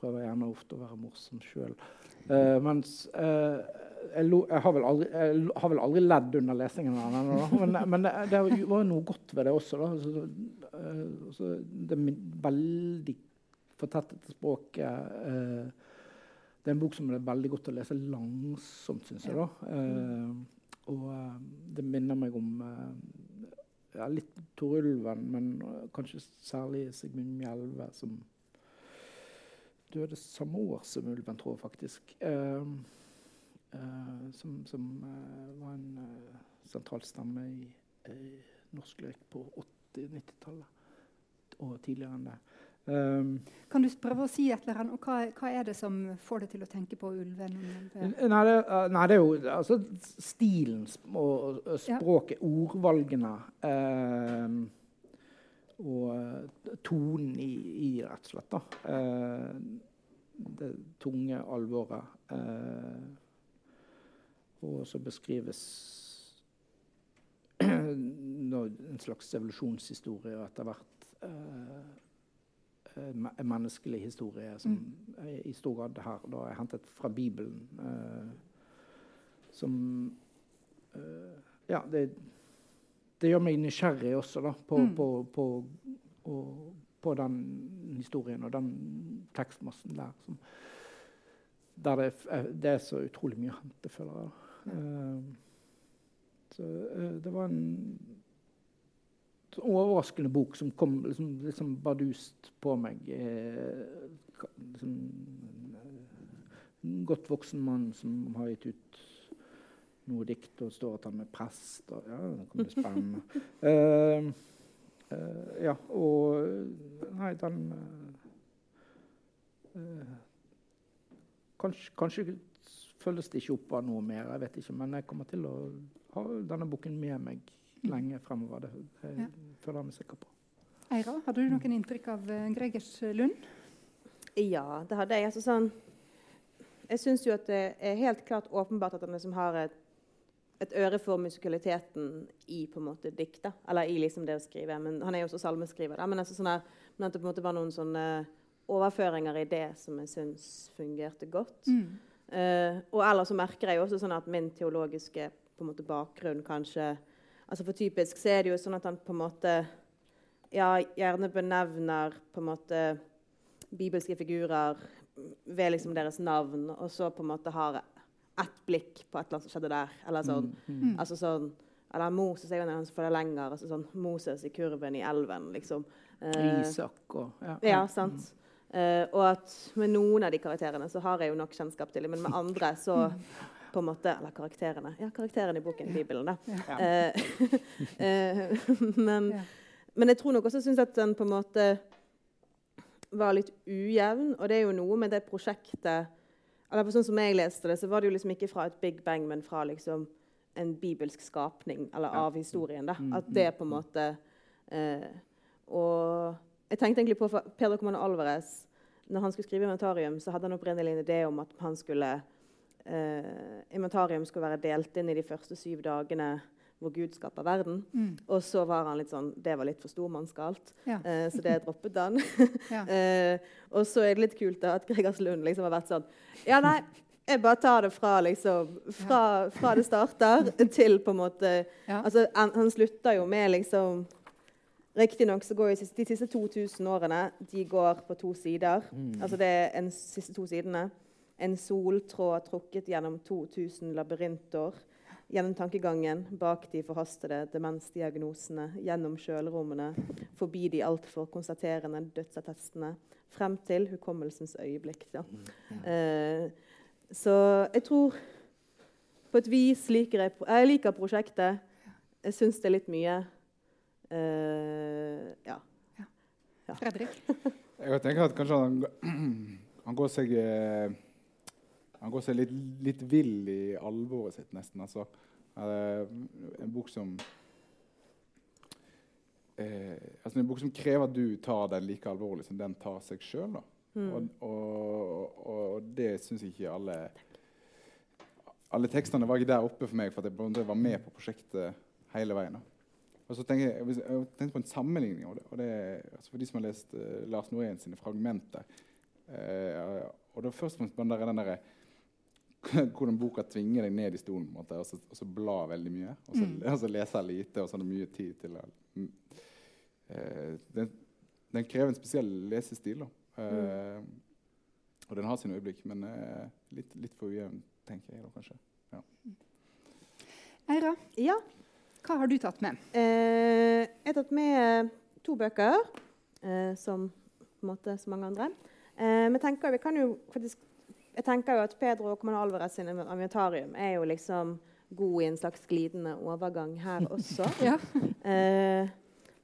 prøver gjerne ofte å være morsom sjøl. Uh, eh, mens uh, jeg, lo, jeg, har aldri, jeg, har vel aldri, ledd under lesingen av den. Men, men det, det, var noe godt ved det også. Så, uh, så det veldig fortettede språket Det er en bok som er veldig godt å lese langsomt, syns jeg. da. Og det minner meg om ja, litt Tor men kanskje særlig Sigmund Mjelve, som døde samme år som ulven, tror jeg faktisk. Eh, eh, som, som eh, var en sentral stemme i norsk lek på 80-90-tallet. Og tidligere enn det. Um, kan du prøve å si et eller annet? Hva, hva, er det som får deg til å tenke på ulven? Nei, det, nei, det er jo altså, stilen og, språket, ja. ordvalgene. um, og uh, tonen i, i, rett og slett. da. Uh, det tunge alvoret. Uh, og så beskrives en slags evolusjonshistorie og etter hvert en menneskelig historie som mm. i stor grad her da er hentet fra Bibelen. som Ja, det det gjør meg nysgjerrig også da, på, mm. på, på, på, på, den historien og den tekstmassen der. Som, der det, er, det, er så utrolig mye å hente, føler jeg. Uh, så uh, det var en overraskende bok som kom liksom, liksom bardust på meg. Eh, liksom, en godt voksen mann som har gitt ut noe dikt og står at han er prest. Og, ja, det kan bli spennende. uh, Eh, ja, og Nei, den eh, kanskje, kanskje følges det ikke opp av noe mer, jeg vet ikke. Men jeg kommer til å ha denne boken med meg lenge fremover. Det, det Ja. føler jeg meg sikker på. Eira, hadde du noen inntrykk av eh, Gregers Lund? Ja, det hadde jeg. Altså, sånn, jeg syns jo at det er helt klart åpenbart at han liksom har et, et øre for musikaliteten i på en måte dikt. Eller i liksom det å skrive. Men Han er jo også salmeskriver. Da. Men, altså, sånn her, men at det på en måte var noen sånne overføringer i det som jeg syns fungerte godt. Mm. Uh, og ellers så merker jeg jo også sånn at min teologiske på en måte, bakgrunn kanskje altså For typisk så er det jo sånn at han på en måte ja, gjerne benevner på en måte bibelske figurer ved liksom deres navn, og så på en måte har ett blikk på et eller annet som skjedde der. Eller sånn. Mm. Altså sånn eller Moses er jo en som følger lenger. altså sånn Moses i kurven i elven, liksom. Eh, Isak og ja. ja, sant. Eh, og at med noen av de karakterene så har jeg jo nok kjennskap til dem, men med andre så på en måte Eller karakterene. Ja, karakterene i boken i Bibelen, da. Ja. Eh, eh, men, Ja. men jeg tror nok også synes at den på en måte var litt ujevn. Og det er jo noe med det prosjektet eller for Sånn som jeg leste det, så var det jo liksom ikke fra et big bang, men fra liksom en bibelsk skapning, eller Ja. av historien. da. Mm, At det på en måte eh, Og jeg tenkte egentlig på for Pedro Comano Alvarez når han skulle skrive inventarium, så hadde han opprinnelig en idé om at han skulle eh, inventarium skulle være delt inn i de første syv dagene hvor Gud skaper verden. Mm. Og så var han litt sånn Det var litt for stormannsgalt, Ja. eh, så det droppet han. Ja. eh, og så er det litt kult da, at Gregers Lund liksom har vært sånn Ja, nei, jeg bare tar det fra liksom Fra, fra det starter til på en måte Ja. Altså, han, han slutter jo med liksom Riktignok så går de siste 2000 årene de går på to sider. Altså det er en siste to sidene. En soltråd trukket gjennom 2000 labyrinter, Gjennom tankegangen, bak de forhastede demensdiagnosene, gjennom kjølerommene, forbi de altfor konstaterende dødsattestene, frem til hukommelsens øyeblikk. Ja. Eh, så jeg tror på et vis liker jeg, jeg liker prosjektet. Jeg syns det er litt mye. Eh, ja. Fredrik? Jeg tenker at kanskje han, han går seg eh, Han går seg litt, litt vill i alvoret sitt, nesten. Altså, eh, en bok som eh, altså En bok som krever at du tar den like alvorlig som den tar seg sjøl. Mm. Og, og, og det syns ikke alle Alle tekstene var ikke der oppe for meg, for jeg var med på prosjektet hele veien. da. Og så tenker jeg, jeg tenkte på en sammenligning. Og det, og det, altså for de som har lest uh, Lars Norén sine fragmenter uh, og var først og fremst den der, hvordan boka tvinger deg ned i stolen på en måte, og, så, og så bla veldig mye. Og så, Mm. og så leser lite, og så har du mye tid til å mm, eh, den, den krever en spesiell lesestil. da. Eh, Og den har sine øyeblikk, men eh, litt, litt for ujevn, tenker jeg da kanskje. Eira, ja. hva har du tatt med? Eh, jeg har tatt med to bøker, eh, som på en måte så mange andre. vi men jeg tenker, vi kan jo faktisk, jeg tenker jo at Pedro og Comano Alvarez sin inventarium er jo liksom god i en slags glidende overgang her også. Ja. Eh,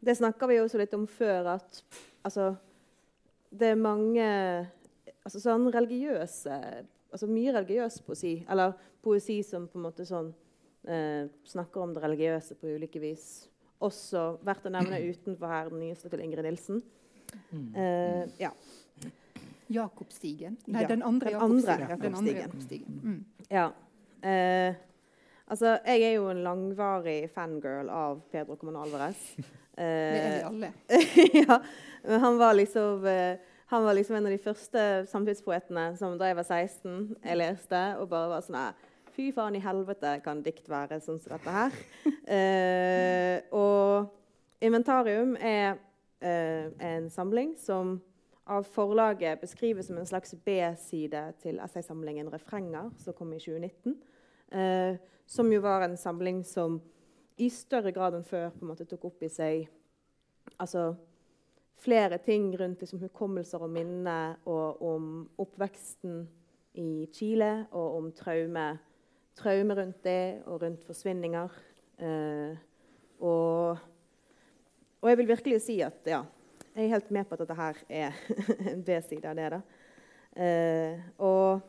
det snakka vi jo også litt om før, at altså, det er mange altså sånn religiøse altså Mye religiøs poesi, eller poesi som på en måte sånn eh, snakker om det religiøse på ulike vis. Også verdt å nevne utenfor her den nyeste til Ingrid Nilsen. Eh, ja. Jakobstigen? Nei, Ja, den andre Jakobstigen. Jakobstigen. Mm. ja. Eh, altså, jeg er jo en langvarig fangirl av Pedro Comano Alvarez. Det er vi Eh, alle. ja, men han var liksom eh, han var liksom en av de første samtidspoetene som da jeg var 16, jeg leste og bare var sånn her, Fy faen i helvete kan dikt være sånn som dette her. Eh, og Inventarium er eh, en samling som av forlaget beskrives som en slags B-side til essaysamlingen 'Refrenger', som kom i 2019. Eh, som jo var en samling som i større grad enn før på en måte tok opp i seg altså, flere ting rundt liksom, hukommelser og minne, og om oppveksten i Chile, og om traume, traume rundt det, og rundt forsvinninger. Eh, og, Og jeg vil virkelig si at ja, jeg er helt med på at dette her er en B-side av det. Eh, og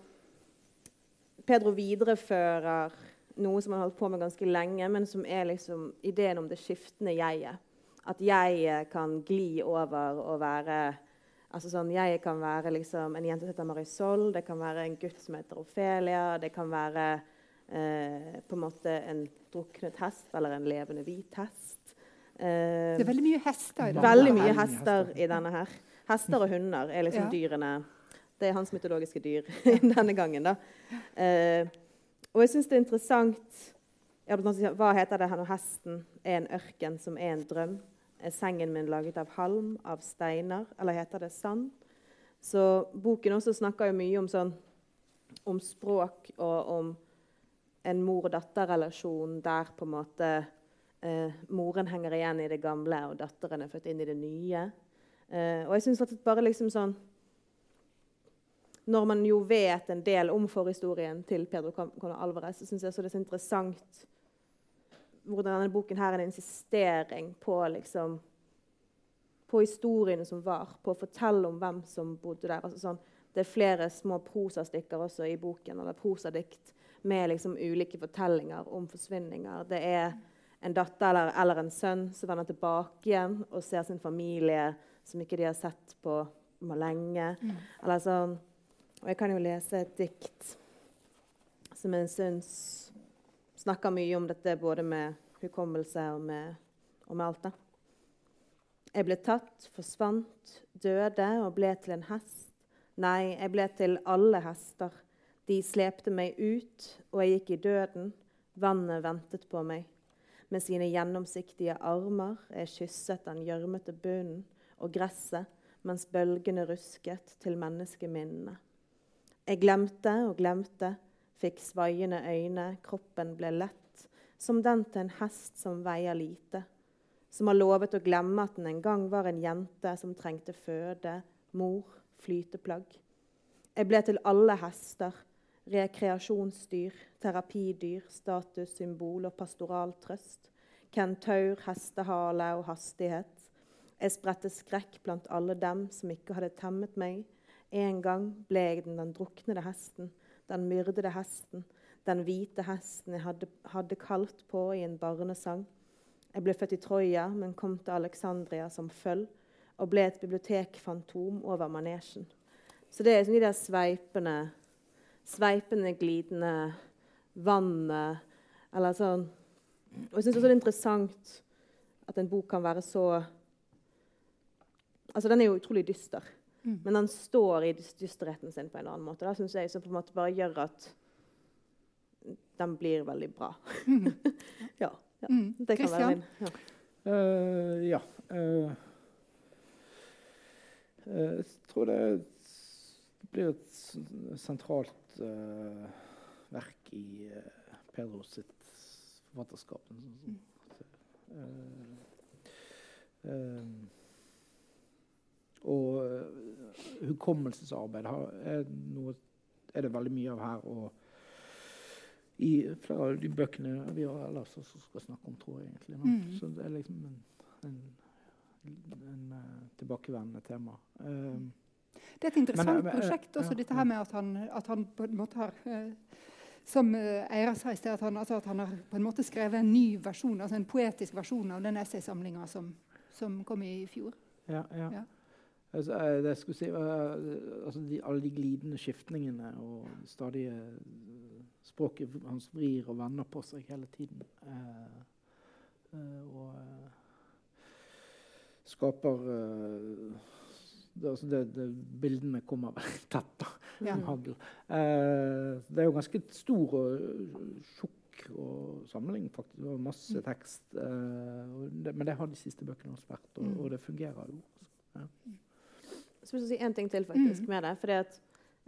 Pedro viderefører noe som han har holdt på med ganske lenge, men som er liksom ideen om det skiftende jeget. At jeg kan gli over og være altså sånn, Jeg kan være liksom en jente som heter Marisol, det kan være en gutt som heter Ofelia, det kan være eh, på en måte en druknet hest eller en levende hvit hest. Eh, det er veldig mye hester i denne Veldig mye hester i denne her. Hester og hunder er liksom ja. dyrene Det er hans mytologiske dyr denne gangen. da. Eh, og jeg syns det er interessant Hva heter det her når hesten er en ørken som er en drøm? Er sengen min laget av halm, av steiner, eller heter det sand? Så boken også snakker jo mye om, sånn, om språk og om en mor-datter-relasjon der på en måte eh, moren henger igjen i det gamle, og datteren er født inn i det nye. Eh, og jeg synes at bare liksom sånn Når man jo vet en del om forhistorien til Pedro Cono Alvarez, så syns jeg det er så interessant hvordan denne boken her er en insistering på liksom på historiene som var, på å fortelle om hvem som bodde der. Altså sånn, det er flere små prosastykker også i boken, eller prosadikt med liksom ulike fortellinger om forsvinninger. Det er en datter eller, eller, en sønn som vender tilbake igjen og ser sin familie som ikke de har sett på, lenge. Mm. Eller sånn. Og jeg kan jo lese et dikt som jeg syns snakker mye om dette både med hukommelse og med, og med alt. det. Jeg ble tatt, forsvant, døde og ble til en hest. Nei, jeg ble til alle hester. De slepte meg ut, og jeg gikk i døden. Vannet ventet på meg. Med sine gjennomsiktige armer er kysset den gjørmete bunnen og gresset mens bølgene rusket til menneskeminnene. Jeg glemte og glemte, fikk svaiende øyne, kroppen ble lett, som den til en hest som veier lite, som har lovet å glemme at den en gang var en jente som trengte føde, mor, flyteplagg. Jeg ble til alle hester, rekreasjonsdyr, terapidyr, statussymbol og pastoral trøst, kentaur, hestehale og hastighet. Jeg spredte skrekk blant alle dem som ikke hadde temmet meg. En gang ble jeg den, den druknede hesten, den myrdede hesten, den hvite hesten jeg hadde, hadde kalt på i en barnesang. Jeg ble født i Troja, men kom til Alexandria som føll og ble et bibliotekfantom over manesjen. Så det er sånn de der sveipende sveipende, glidende vannet eller sånn. Og jeg syns også det er interessant at en bok kan være så Altså, Den er jo utrolig dyster, mm. men den står i dysterheten sin på en annen måte. Det syns jeg som på en måte bare gjør at den blir veldig bra. Mm. ja, ja. Mm. Det kan Christian? være min. Ja. Uh, ja. Uh, jeg tror det blir et sentralt uh, verk i uh, Pedro sitt forfatterskap. Uh, og hukommelsesarbeid er, noe, er, det veldig mye av her. Og i flere av de bøkene vi har ellers også skal snakke om, tror jeg egentlig. Mm. Så det er liksom en, en, en tilbakevendende tema. Um, det er et interessant men, men, prosjekt også, ja, dette her med at han, at han på en måte har eh, som eh, Eira sa i sted, at han, altså at han, har på en måte skrevet en ny versjon, altså en poetisk versjon av den essaysamlinga som, som, kom i fjor. Ja, ja. ja. Altså, eh, det skulle si, altså de, Alle de glidende skiftningene og stadig Språket hans vrir og vender på seg hele tiden. Eh, og skaper det, altså det, det, bildene kommer veldig tett. da, ja. hagl. Eh, det er jo ganske stor og tjukk samling, faktisk. Det var masse mm. tekst. Eh, det, men det har de siste bøkene også vært, og, mm. og det fungerer jo. Ja. Så vil jeg si en ting til faktisk mm. med det. fordi at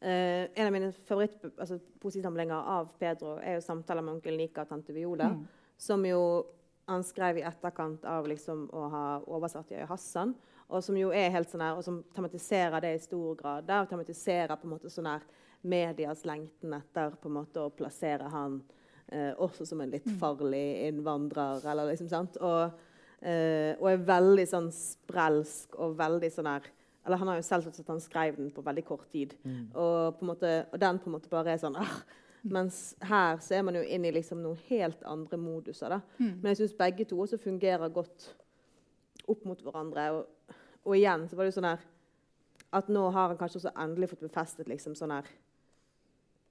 eh, En av mine favorittposisamlinger altså, av Pedro er jo 'Samtaler med onkel Nika og tante Viola', mm. som jo han skrev i etterkant av liksom å ha oversatt Jøye Hassan og som jo er helt sånn her, og som tematiserer det i stor grad. Der, og tematiserer på en måte sånn her medias lengten etter på en måte å plassere han eh, også som en litt mm. farlig innvandrer. eller liksom sant, og Eh, og er veldig sånn sprelsk og veldig sånn her Eller han har jo selv sagt at han skrev den på veldig kort tid. Og, på en måte, og den på en måte bare er sånn ah, Mens her så er man jo inn i liksom noen helt andre moduser. da. Men jeg syns begge to også fungerer godt opp mot hverandre. Og, og igjen så var det jo sånn her At nå har han kanskje også endelig fått befestet liksom sånn her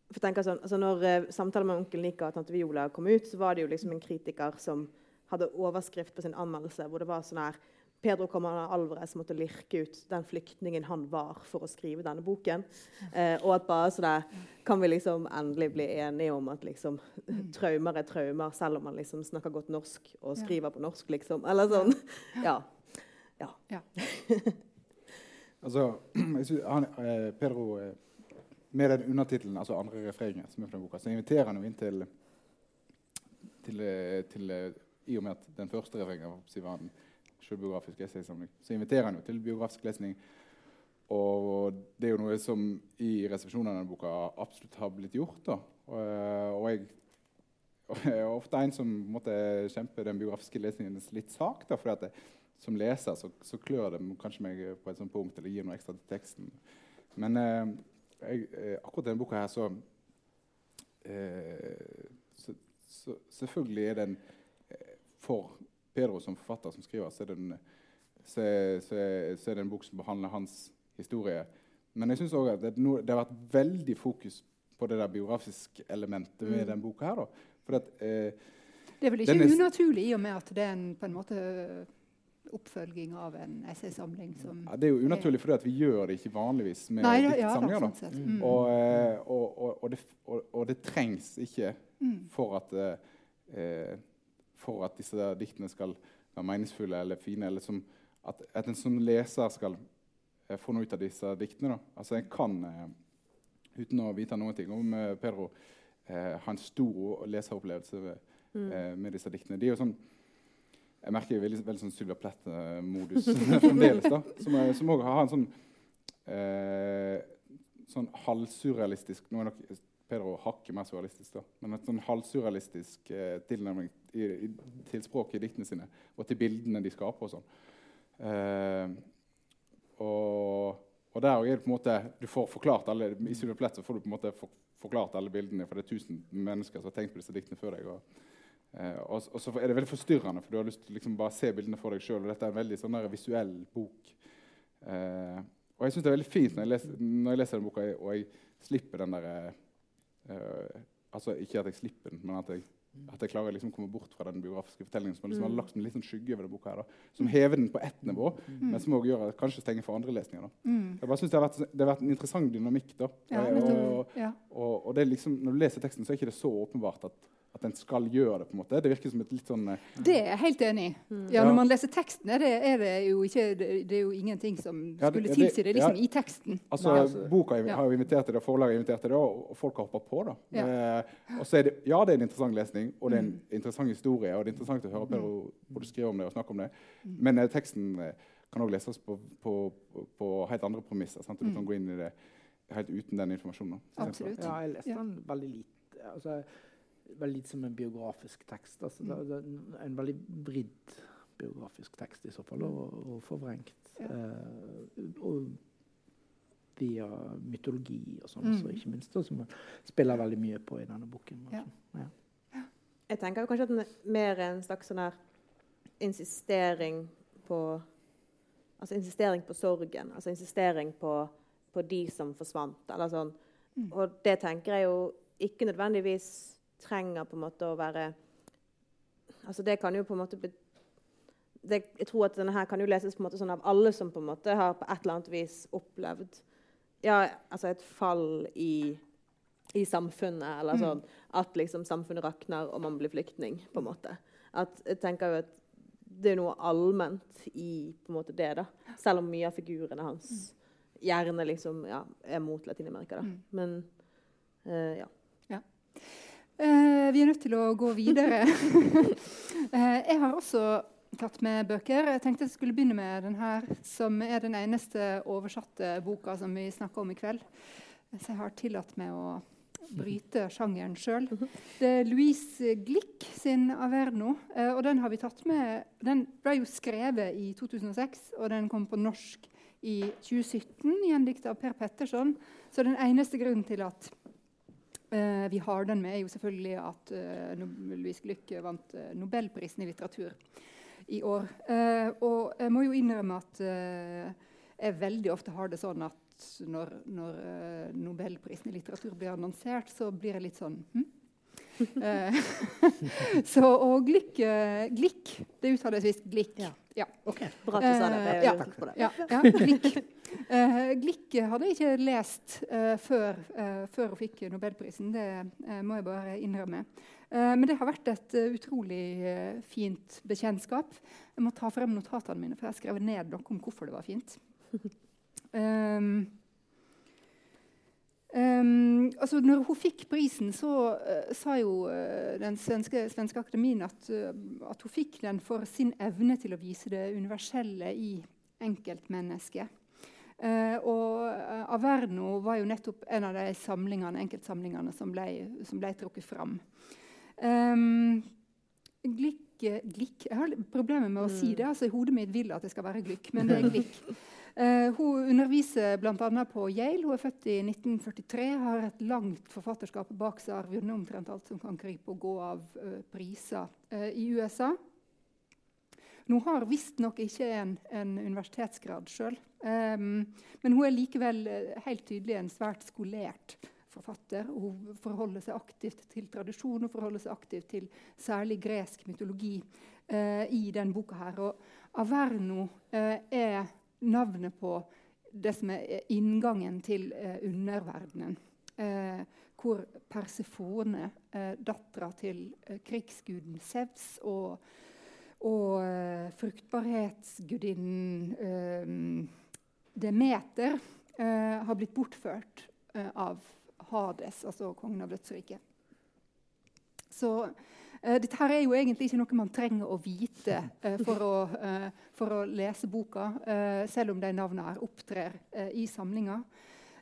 for tenk tenker sånn, altså Når uh, samtalen med onkel Nika og tante Viola kom ut, så var det jo liksom en kritiker som hadde overskrift på sin anmeldelse hvor det var sånn her Pedro Comana Alvarez måtte lirke ut den flyktningen han var for å skrive denne boken. Eh, og at bare sånn der, Kan vi liksom endelig bli enige om at liksom, traumer er traumer, selv om man liksom snakker godt norsk og skriver på norsk, liksom? Eller sånn. Ja. Ja. Ja. Altså, jeg synes han, eh, Pedro eh, Med den undertittelen, altså andre refrenget, som er fra den boka, så inviterer han jo inn til, til, eh, til eh, I og med at den første refrenget si, var en selvbiografisk essaysamling, så inviterer han jo til biografisk lesning. Og det er jo noe som i resepsjonen av denne boka absolutt har blitt gjort. da. Og, eh, og jeg og jeg er ofte en som måtte kjempe den biografiske lesningens litt sak. da, fordi at det, Som leser så, så klør det kanskje meg på et sånt punkt eller gir noe ekstra til teksten. Men eh, jeg, eh, akkurat denne boka her, så, eh, så, så Selvfølgelig er den eh, for Pedro som forfatter som skriver, så er, den, så, er- så, er- så det en bok som behandler hans historie. Men jeg synes også at det, no- det har vært veldig fokus på det der biografiske elementet ved Mm. denne boka. her. da. For at, eh, Det er vel ikke unaturlig i og med at det er en på en måte oppfølging av en essaysamling som ja, det er jo unaturlig fordi vi gjør det ikke vanligvis med Nei, ja, diktsamlinger. da. sånn. Mm. Og, eh, og, og, og, det, og, og det trengs ikke Mm. for at, eh, eh, for at disse der diktene skal være meningsfulle eller fine. Eller som, at, at en som leser skal eh, få noe ut av disse diktene. Da. Altså En kan, eh, uten å vite noe om eh, Pedro, eh, ha en stor leseropplevelse med, eh, med disse diktene. De er jo sånn jeg merker veldig, veldig sånn Sylvia Plett-modus fremdeles. da, Som, òg har en sånn eh, sånn halvsurrealistisk Nå er nok Pedro hakket mer surrealistisk, da, men et sånn halvsurrealistisk eh, tilnærming i, i, til språket i diktene sine og til bildene de skaper. og sånn. Eh, og, og der er det på en måte du får forklart alle, I Sylvia Plett så får du på en måte for, forklart alle bildene, for det er tusen mennesker som har tenkt på disse diktene før deg. og Eh, og, og så er det veldig forstyrrende, for du har lyst til liksom bare se bildene for deg sjøl. Dette er en veldig sånn visuell bok. Eh, og jeg syns det er veldig fint når jeg leser, når jeg leser den boka, og jeg slipper den der eh, Altså ikke at jeg slipper den, men at jeg, at jeg klarer å liksom komme bort fra den biografiske fortellingen som liksom har lagt en liten skygge over den boka. her da, Som hever den på ett nivå, men som også gjør at kanskje stenger for andre lesninger. da. Mm. Jeg bare synes det har, vært, det har vært en interessant dynamikk. da. Ja, og, og, og, og det liksom, Når du leser teksten, så er ikke det så åpenbart at, at en skal gjøre det. på en måte. Det virker som et litt sånn uh, Det er jeg helt enig i. Ja, Ja. når man leser teksten, er det, er det jo ikke det, det er jo ingenting som Ja, det- skulle tilsi det liksom ja. i teksten. Altså, Nei, altså- Boka har jo invitert til det, forlaget har invitert til det, og folk har hoppa på. da. Ja. Eh, og så er det, ja, det er en interessant lesning, og det er en Mm. interessant historie. Og det er interessant å høre Pedro både skrive om det og snakke om det. Mm. Men uh, teksten kan òg leses på, på, på, på helt andre premisser. sant? Du Mm. kan gå inn i det helt uten den informasjonen. Absolutt. Ja, jeg leste den veldig lite. Altså, veldig som en biografisk tekst. Altså, Mm. det, det er en- veldig vridd biografisk tekst i så fall, og, og forvrengt. Ja. Eh, og via mytologi og sånn, Mm. ikke minst, som som spiller veldig mye på i denne boken. Ja. Altså. Ja. Jeg tenker jo kanskje at den er mer en slags sånn her insistering på Altså insistering på sorgen. Altså insistering på, på de som forsvant. Eller sånn. Mm. Og det tenker jeg jo ikke nødvendigvis trenger på en måte å være Altså det kan jo på en måte be, det, Jeg tror at denne her kan jo leses på en måte sånn av alle som på en måte har på et eller annet vis opplevd ja, altså et fall i, i samfunnet, eller Mm. sånn at liksom samfunnet rakner og man blir flyktning. på en måte. At jeg tenker jo at det er noe allment i på en måte det, da. Selv om mye av figurene hans gjerne liksom, ja, er mot Latin-Amerika. da. Mm. Men ja. ja. Eh, vi er nødt til å gå videre. eh, jeg har også tatt med bøker. Jeg tenkte jeg skulle begynne med den her, som er den eneste oversatte boka som vi snakker om i kveld. Så jeg har tillatt meg å bryte sjangeren sjøl. Det er Louise Glick sin 'Averno'. Eh, og Den har vi tatt med. Den ble jo skrevet i 2006, og den kom på norsk i 2017, gjendikta av Per Petterson. Så den eneste grunnen til at eh, vi har den med, er jo selvfølgelig at uh, Louise Glück vant uh, Nobelprisen i litteratur i år. Eh, og jeg må jo innrømme at jeg veldig ofte har det sånn at når, når uh, Nobelprisen i litteratur blir annonsert, så blir jeg litt sånn hm? Uh, så, og glikk, glikk Det uttales visst glikk. Ja. ja. Okay. Bra at du sa det. Jeg ja. takk for det. Ja, ja Glikk. Uh, Glikk hadde jeg ikke lest før, før, hun fikk Nobelprisen. Det må jeg bare innrømme. men det har vært et utrolig fint bekjentskap. Jeg må ta frem notatene mine, for jeg har skrevet ned noe om hvorfor det var fint. Um, um, altså når hun fikk prisen, så uh, sa jo uh, den svenske, svenske akademien at, uh, at, hun fikk den for sin evne til å vise det universelle i enkeltmennesket. og Averno var jo nettopp en av de samlingene, enkeltsamlingene som ble, som ble trukket fram. Um, glikk, glikk Jeg har problemer med å si det. altså Hodet mitt vil at det skal være Glikk, men det er Glick. Uh, hun underviser bl.a. på Yale. Hun er født i 1943, har et langt forfatterskap bak seg. Har vunnet omtrent alt som kan krype og gå av uh, priser uh, i USA. Hun har visstnok ikke en, en universitetsgrad sjøl, um, men hun er likevel helt tydelig en svært skolert forfatter. Hun forholder seg aktivt til tradisjon og forholder seg aktivt til særlig gresk mytologi i denne boka. her. Og Averno er navnet på det som er inngangen til eh, underverdenen. Eh, hvor Persefone, eh, dattera til eh, krigsguden Sevs og, og eh, fruktbarhetsgudinnen eh, Demeter eh, har blitt bortført av Hades, altså kongen av dødsriket. Så dette her er jo egentlig ikke noe man trenger å vite uh, for, å, uh, for, å, lese boka, selv om de navnene her opptrer i samlinga.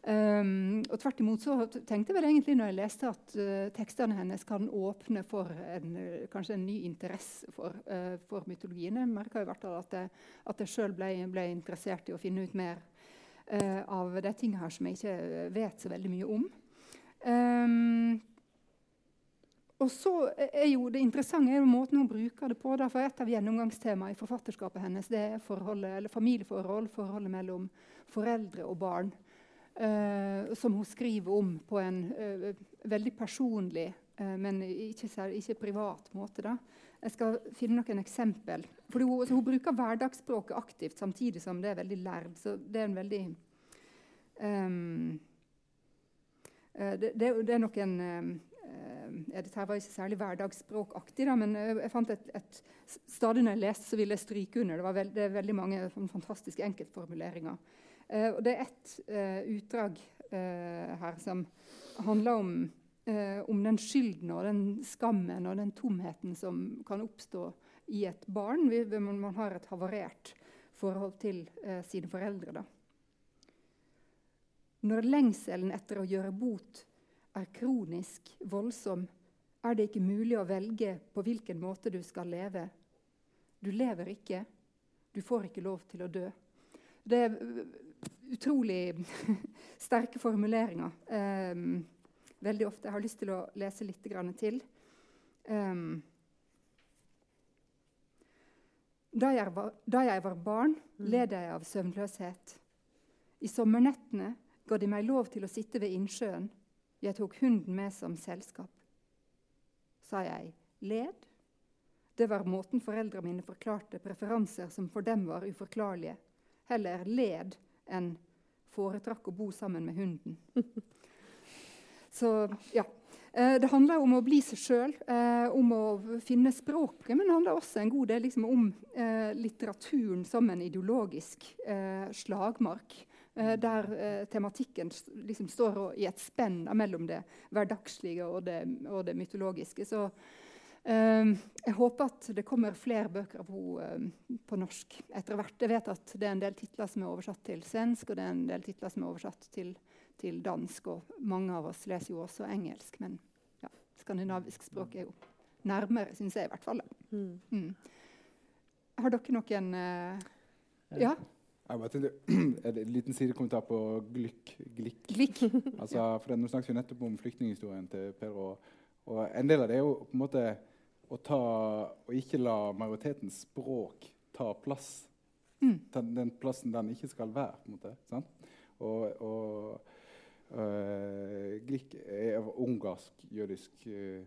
Um, og tvert imot så tenkte jeg vel egentlig når jeg leste at tekstene hennes kan åpne for en, kanskje en ny interesse for, for mytologien. Jeg merka at jeg, at jeg sjøl ble, ble, interessert i å finne ut mer av de tingene her som jeg ikke vet så veldig mye om. Um, og så er jo Det interessante er jo måten hun bruker det på. Derfor Et av gjennomgangstemaene i forfatterskapet hennes det er familieforhold, forholdet mellom foreldre og barn. Uh, som hun skriver om på en uh, veldig personlig, uh, men ikke, ikke, privat måte. Da. Jeg skal finne noen eksempel. Fordi hun, altså, hun, bruker hverdagsspråket aktivt samtidig som det er veldig lærd. Så det er en veldig um, det, det, det, er noen um, ja, Dette var ikke særlig hverdagsspråkaktig, da, men eh, jeg fant et, et, stadig når jeg leste, så ville jeg stryke under. Det, var veld, det veldig mange fantastiske enkeltformuleringer. Eh, og det er ett eh, utdrag eh, her som handler om, om, den skylden og den skammen og den tomheten som kan oppstå i et barn hvis man har et havarert forhold til sine foreldre. Da. Når lengselen etter å gjøre bot er kronisk voldsom, er det ikke mulig å velge på hvilken måte du skal leve. Du lever ikke. Du får ikke lov til å dø. Det er utrolig sterke formuleringer. Um, veldig ofte. Jeg har lyst til å lese litt til. Um, da, jeg var, da jeg var barn, mm. led jeg av søvnløshet. I sommernettene ga de meg lov til å sitte ved innsjøen jeg tok hunden med som selskap. Sa jeg led? Det var måten foreldrene mine forklarte preferanser som for dem var uforklarlige. Heller led enn foretrakk å bo sammen med hunden. Så ja. Eh, det handler om å bli seg sjøl, eh, om å finne språket. Men det handler også en god del liksom, om eh, litteraturen som en ideologisk eh, slagmark. Eh, der eh, tematikken liksom står i et spenn mellom det hverdagslige og det, og det mytologiske. Så eh, jeg håper at det kommer flere bøker av henne på norsk etter hvert. Jeg vet at det er en del titler som er oversatt til svensk, og det er en del titler som er oversatt til til dansk. Og mange av oss leser jo også engelsk, men ja, skandinavisk språk er jo nærmere, syns jeg i hvert fall. Mm. Mm. Har dere noen uh, Ja? Jeg tenkte, En liten sidekommentar på Glikk. Glikk. Glikk? Altså, for Nå snakket vi nettopp om flyktninghistorien til Per. Og, og, en del av det er jo på en måte å, ta, å ikke la majoritetens språk ta plass. Mm. Den, den, plassen den ikke skal være. på en måte, sant? Og, og øh, Glikk er ungarsk, jødisk øh,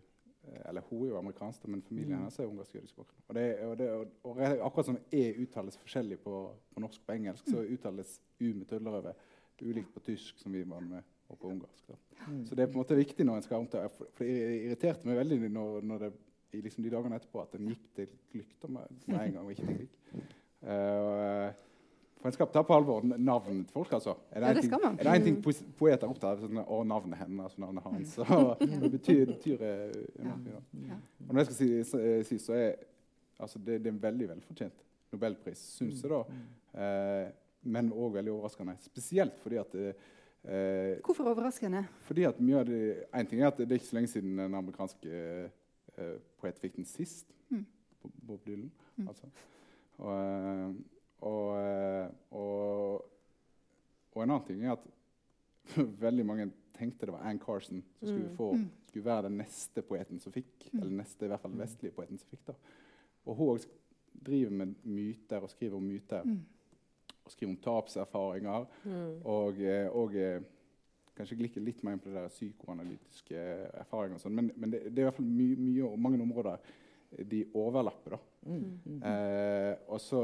eller hun er jo amerikansk, men familien Mm. hennes er ungarsk-jødisk bakgrunn. Og, det, og, det, og, akkurat som E uttales forskjellig på, på norsk og på engelsk, så uttales U med tøllerøve ulikt på tysk som vi var med, og på ungarsk. Mm. Så det er på en måte viktig når en skal omtale For, for det irriterte meg veldig når, når det, i liksom de dagene etterpå at en gikk til Glykk med, med en gang, og ikke til Glikk. Uh, for en skal ta på alvor navnet folk, altså. Er Ja, en det ting- skal man. Er det en ting poes- poeter er opptatt av, sånn, å, navnet hennes og navnet hans, og, det betyr, det betyr eh, da. Ja. Og når jeg skal si, eh, si så er altså det, det er en veldig velfortjent nobelpris, syns jeg, da. Eh, men òg veldig overraskende. Spesielt fordi at eh, Hvorfor overraskende? fordi at mye av det, En ting er at det er ikke så lenge siden den amerikanske eh, poet fikk den sist. Mm. Bob- Bob Dylan. Mm. Altså. Og, eh, og, eh, og, og en annen ting er at veldig mange tenkte det var Ann Carson som skulle, Mm. få, Mm. skulle være den neste poeten som fikk. Mm. Eller neste, i hvert fall vestlige poeten som fikk. da. Og hun også driver med myter og skriver om myter. Og skriver om tapserfaringer. Og, eh, og eh, kanskje glikker litt mer inn på det der psykoanalytiske erfaringer. og sånn, Men, men det, det er i hvert fall my, mye og mange områder de overlapper. da. Mm. Eh, og så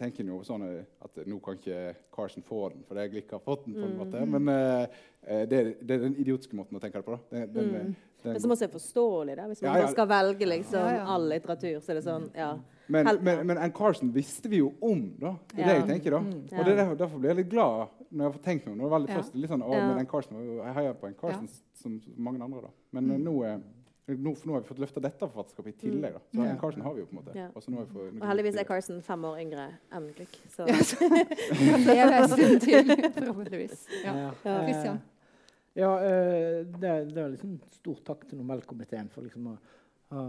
tenker jo sånn eh, at nå kan ikke Carson få den, for jeg ikke har fått den. på en Mm. måte, Men eh, det, er- det er den idiotiske måten å tenke det på. da. Den, den, Mm. den, Men som også er forståelig, da. Hvis man Ja, ja. skal velge liksom, Ja, all litteratur, så er det sånn ja. Men, men, men Ann Carson visste vi jo om, da. Det er det Ja. jeg tenker, da. Mm. Og det er derfor, derfor blir jeg litt glad når jeg får tenkt meg om det. Var Ja. først litt sånn, å, Ja. men Ann Carson, Jeg heier på Ann Carson som, som mange andre, da. Men Mm. nå, eh, nå, for nå har vi fått løfta dette forfatterskapet i tillegg. da. Så ja. Carson har vi jo på en måte. Ja. Og så nå har vi fått- Og heldigvis er Carson fem år yngre enn Glick. Så Ja, så kan leve en stund til, forhåpentligvis. Ja. Ja. Ja. uh, eh, det, det er liksom stor takk til Nobelkomiteen for liksom å ha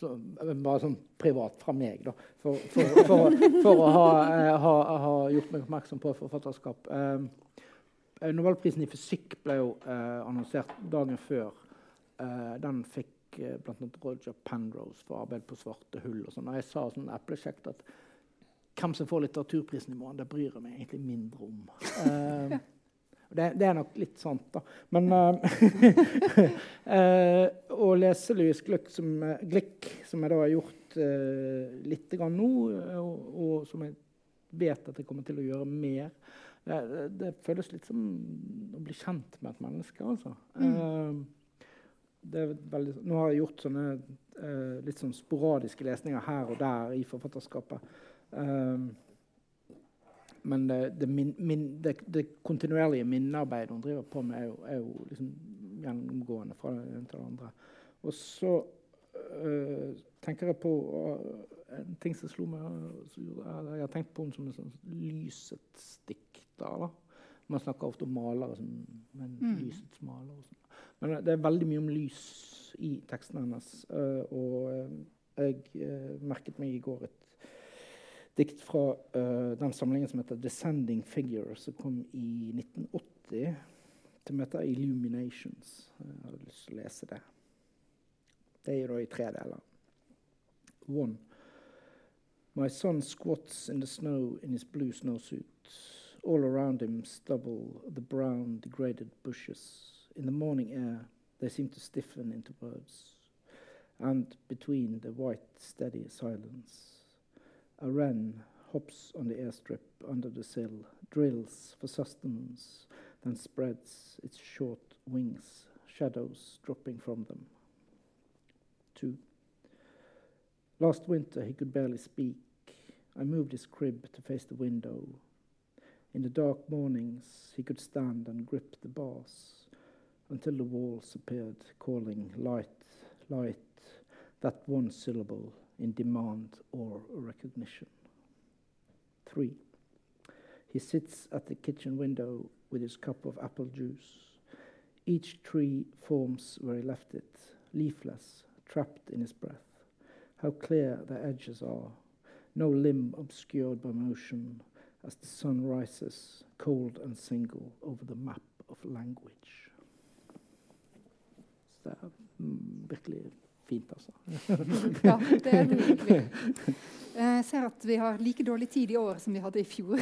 så, Bare sånn privat fra meg, da. For, for, for, for å ha, eh, ha, ha gjort meg oppmerksom på forfatterskap. Eh, Nobelprisen i fysikk ble jo eh, annonsert dagen før. Eh, den fikk eh, bl.a. Roger Penrose for arbeid på svarte hull. og sånn. Og jeg sa sånn eplekjekt at hvem som får litteraturprisen i morgen, det bryr jeg meg egentlig mindre om. Uh, det, det er nok litt sant, da. Men uh, uh, å lese Louis Gluck som, Glick, som jeg da har gjort uh, litt grann nå, og, og som jeg vet at jeg kommer til å gjøre mer det, det, det føles litt som å bli kjent med et menneske, altså. Mm. Veldig, nå har jeg gjort sånne eh, litt sånn sporadiske lesninger her og der i forfatterskapet. Um, men det, det, min, min, det, det kontinuerlige minnearbeidet hun driver på med, er jo, er jo liksom gjennomgående fra det ene til det andre. Og så øh, tenker jeg på øh, en ting som slo meg Jeg har tenkt på henne som en sånn lysets dikter. Da. Man snakker ofte om malere som men Mm. lysets maler. Men det er veldig mye om lys i tekstene hennes. øh, og øh, jeg øh, merket meg i går et dikt fra den samlingen som heter 'Descending Figure', som kom i 1980. Som heter 'Illuminations'. Jeg hadde lyst til å lese det. Det er jo da i tre deler. One. My son squats in the snow in his blue snowsuit. All around him stubble the brown, degraded bushes. In the morning air, they seem to stiffen into birds. And between the white, steady silence, a wren hops on the airstrip under the sill, drills for sustenance, then spreads its short wings, shadows dropping from them. Two. Last winter he could barely speak. I moved his crib to face the window. In the dark mornings he could stand and grip the bars until the walls appeared, calling light, light, that one syllable in demand or recognition. Three. He sits at the kitchen window with his cup of apple juice. Each tree forms where he left it, leafless, trapped in his breath. How clear the edges are, no limb obscured by motion, as the sun rises, cold and single, over the map of language. Så det er virkelig fint, altså. Ja, det er det virkelig. Eh, Jeg ser at vi har like dårlig tid i år som vi hadde i fjor.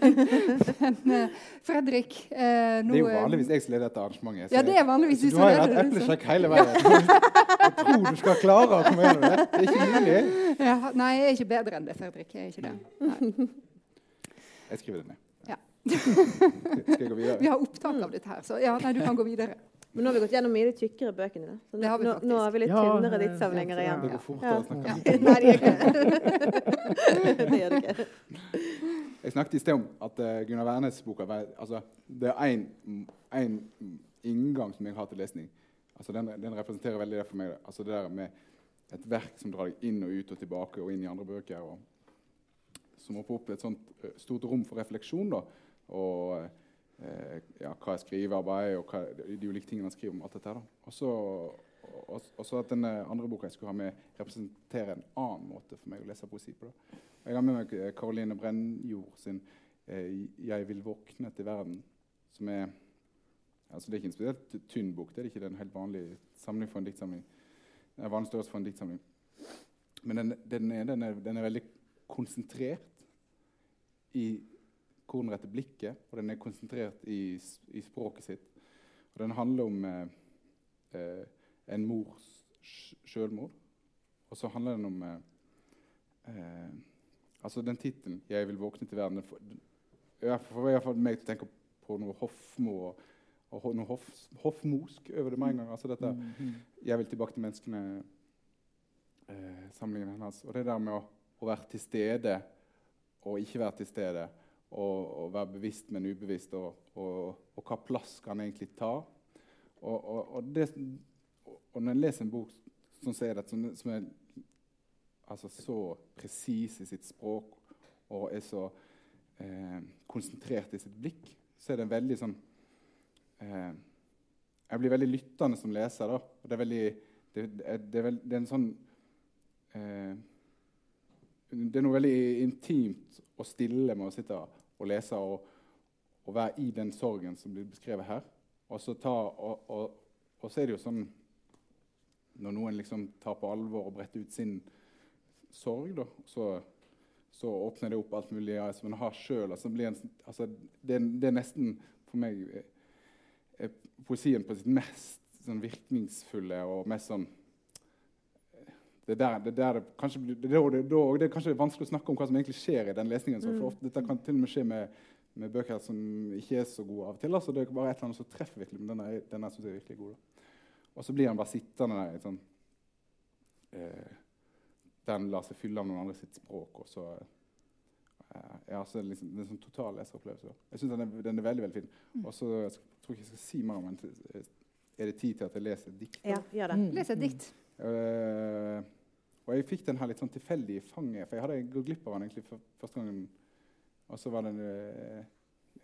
Men eh, Fredrik eh, nå, Det er jo eh, vanligvis jeg som leder dette arrangementet. så Ja, det er vanligvis så du har jo hatt eplesjekk hele veien. Jeg tror du skal klare å komme gjennom det. Det er ikke mulig. Ja, nei, jeg er ikke bedre enn det, Fredrik. Jeg er ikke det. Nei. Jeg skriver det ned. Ja. Skal jeg gå videre? Vi har opptak av dette her, så ja, nei, du kan gå videre. Men nå har vi gått gjennom mye de tykkere bøkene. Da. Så nå, nå, nå har vi litt Ja, tynnere det- diktsamlinger igjen. Det går fortere å snakke. Ja. Nei, det gjør det. gjør det ikke. Jeg snakket i sted om at uh, Gunnar Wærnes-boka altså, Det er én inngang som jeg har til lesning. Altså, den, den representerer veldig det for meg. Altså, det der med et verk som drar deg inn og ut og tilbake og inn i andre bøker. Og, som åpner opp et sånt eh, stort rom for refleksjon. Da, og eh, ja, hva jeg skriver, arbeidet og hva, de ulike tingene han skriver om. alt dette. Og så at den andre boka jeg skulle ha med, representerer en annen måte for meg å lese poesi på. da. Jeg har med meg eh, Karoline Brennjord sin eh, 'Jeg vil våkne til verden', som er altså Det er ikke en spesielt tynn bok. Det er ikke en helt vanlig samling for en diktsamling. Det er vanlig størrelse for en diktsamling. Men den, den, er, den, er, den er veldig konsentrert i hvor den retter blikket, og den er konsentrert i, i språket sitt. Og den handler om eh, eh, en mors sjølmord. Og så handler den om eh, eh, Altså den tittelen 'Jeg vil våkne til verden' for, får- den- i hvert fall- meg til å tenke på noe Hofmo og, og noe hof, hoffmosk over det med en gang. Altså dette Mhm. 'Jeg vil tilbake til menneskene', eh, samlingen hennes. Og det der med å, å være til stede og ikke være til stede. Og, være bevisst, men ubevisst. Og, og, og hva plass kan han egentlig ta? Og, det, og når jeg leser en bok som det, som, som er altså, så presis i sitt språk og er så eh, konsentrert i sitt blikk, så er det en veldig sånn eh, Jeg blir veldig lyttende som leser. da. Det er veldig Det, det, er, er en sånn eh, Det er noe veldig intimt og stille med å sitte og lese og, og være i den sorgen som blir beskrevet her. Og så, ta, og, og, og så er det jo sånn Når noen liksom tar på alvor og bretter ut sin sorg, da, så, så åpner det opp alt mulig ja, som en har sjøl. Altså, det altså, det, det er nesten for meg poesien på sitt mest sånn, virkningsfulle og mest sånn det er der, det, er der det, kanskje, det, er da- det, er kanskje vanskelig å snakke om hva som egentlig skjer i den lesningen. Så, for ofte, dette kan til og med skje med, med bøker som ikke er så gode av og til. Altså, det er bare et eller annet som treffer virkelig, men denne, denne synes jeg er virkelig god. Da. Og så blir han bare sittende der sånn eh, den lar seg fylle av noen andre sitt språk. og så eh, ja, så er det liksom, det er en sånn total leseropplevelse. da. Jeg synes den den er veldig veldig fin. Og så tror jeg ikke jeg skal si mer om den. Er det tid til at jeg leser et dikt? Ja, gjør det. Mm. Les et dikt. Eh, og jeg fikk den her litt sånn tilfeldig i fanget, for jeg hadde gått glipp av den egentlig for, første gangen. Og så var det en, eh,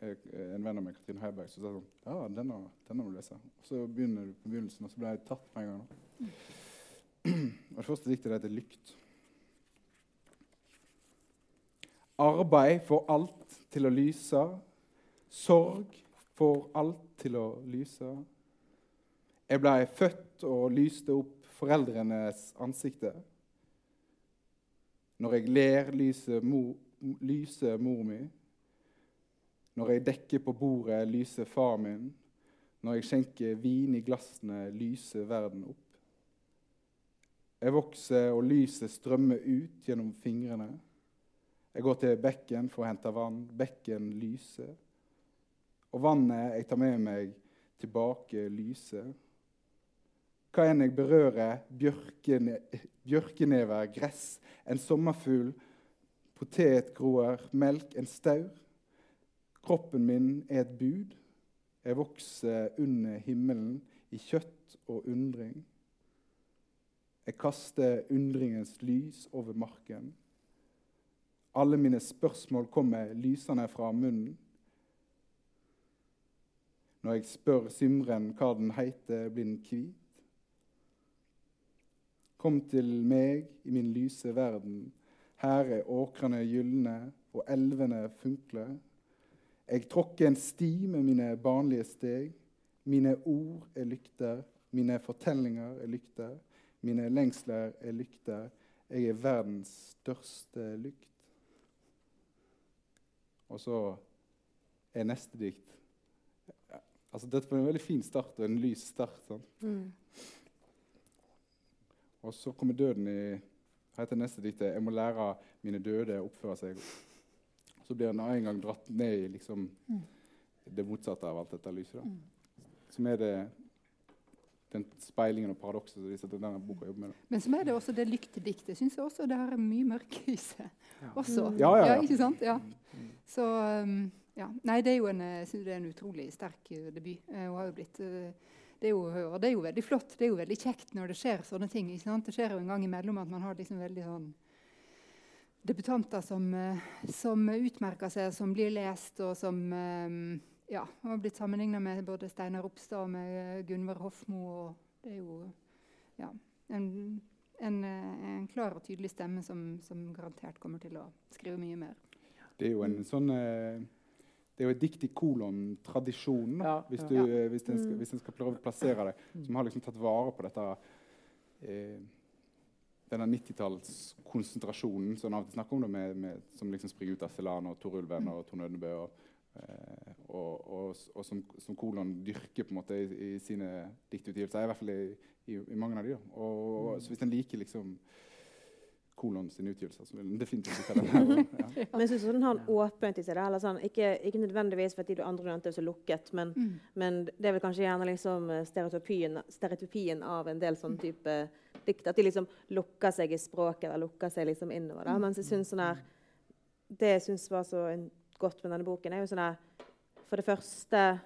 eh, en venn av meg, Katrin Heiberg, som sa sånn Ja, denne, denne må du lese. Og så begynner du på begynnelsen, og så ble jeg tatt med en gang. Og det første diktet heter 'Lykt'. Arbeid får alt til å lyse. Sorg får alt til å lyse. Jeg ble født og lyste opp foreldrenes ansikter. Når jeg ler, lyser mor, lyser mor mi. Når jeg dekker på bordet, lyser far min. Når jeg skjenker vin i glassene, lyser verden opp. Jeg vokser, og lyset strømmer ut gjennom fingrene. Jeg går til bekken for å hente vann. Bekken lyser. Og vannet jeg tar med meg tilbake, lyser. Hva enn jeg berører, bjørkene, bjørkenever, gress, en sommerfugl, potetgroer, melk, en staur. Kroppen min er et bud. Jeg vokser under himmelen i kjøtt og undring. Jeg kaster undringens lys over marken. Alle mine spørsmål kommer lysende fra munnen. Når jeg spør Simren hva den heter, blir den hvit. Kom til meg i min lyse verden. Her er åkrene gylne og elvene funkler. Jeg tråkker en sti med mine barnlige steg. Mine ord er lykter, mine fortellinger er lykter. Mine lengsler er lykter. Jeg er verdens største lykt. Og så er neste dikt altså Dette var en veldig fin start og en lys start. Sånn. Mm. Og så kommer døden i heter neste diktet 'Jeg må lære mine døde å oppføre seg'. Så blir han en gang dratt ned i liksom, det motsatte av alt dette lyset. Da. Som er det, den speilingen og paradokset som disse- denne boka jobber med. Da. Men som er det også det lyktediktet. Syns jeg også det har mye mørke i seg. Også. Ja, ja, ja. ikke sant? Ja. Så um, ja. Nei, det er jo en, jeg synes det er en utrolig sterk uh, debut. Uh, hun har jo blitt uh, det er, jo, og det er jo veldig flott. Det er jo veldig kjekt når det skjer sånne ting. Ikke sant? Det skjer jo en gang imellom at man har liksom veldig sånn debutanter som, uh, som utmerker seg, som blir lest, og som um, ja, har blitt sammenligna med både Steinar Ropstad og med uh, Gunvor Hofmo. Og det er jo ja, en, en, en klar og tydelig stemme som, som garantert kommer til å skrive mye mer. Det er jo en sånn eh, det er jo et dikt i kolon-tradisjonen, Ja, hvis, ja. du, Ja. eh, hvis, en skal, hvis en skal prøve å plassere det. Som har liksom tatt vare på dette eh, denne 90-tallskonsentrasjonen som til snakker om, det med, med, som liksom springer ut av Celan og Tor Ulven og Tor Nødnebø, og, eh, og, og, og som, som kolon dyrker på en måte i, i sine diktutgivelser. I hvert fall i, i, i mange av de. Og, så hvis en liker liksom kolon sine utgivelser, som vil definitivt like den her. Ja. Men jeg synes den har en åpenhet i seg. Eller sånn, ikke, ikke nødvendigvis fordi du andre nevnte er så lukket, men, Mm. men det er vel kanskje gjerne liksom eh, stereotypien, stereotypien av en del sånn type dikt. At de liksom lukker seg i språket eller lukker seg liksom innover. da, Mens jeg synes sånn her Det jeg syns var så godt med denne boken, er jo sånn her For det første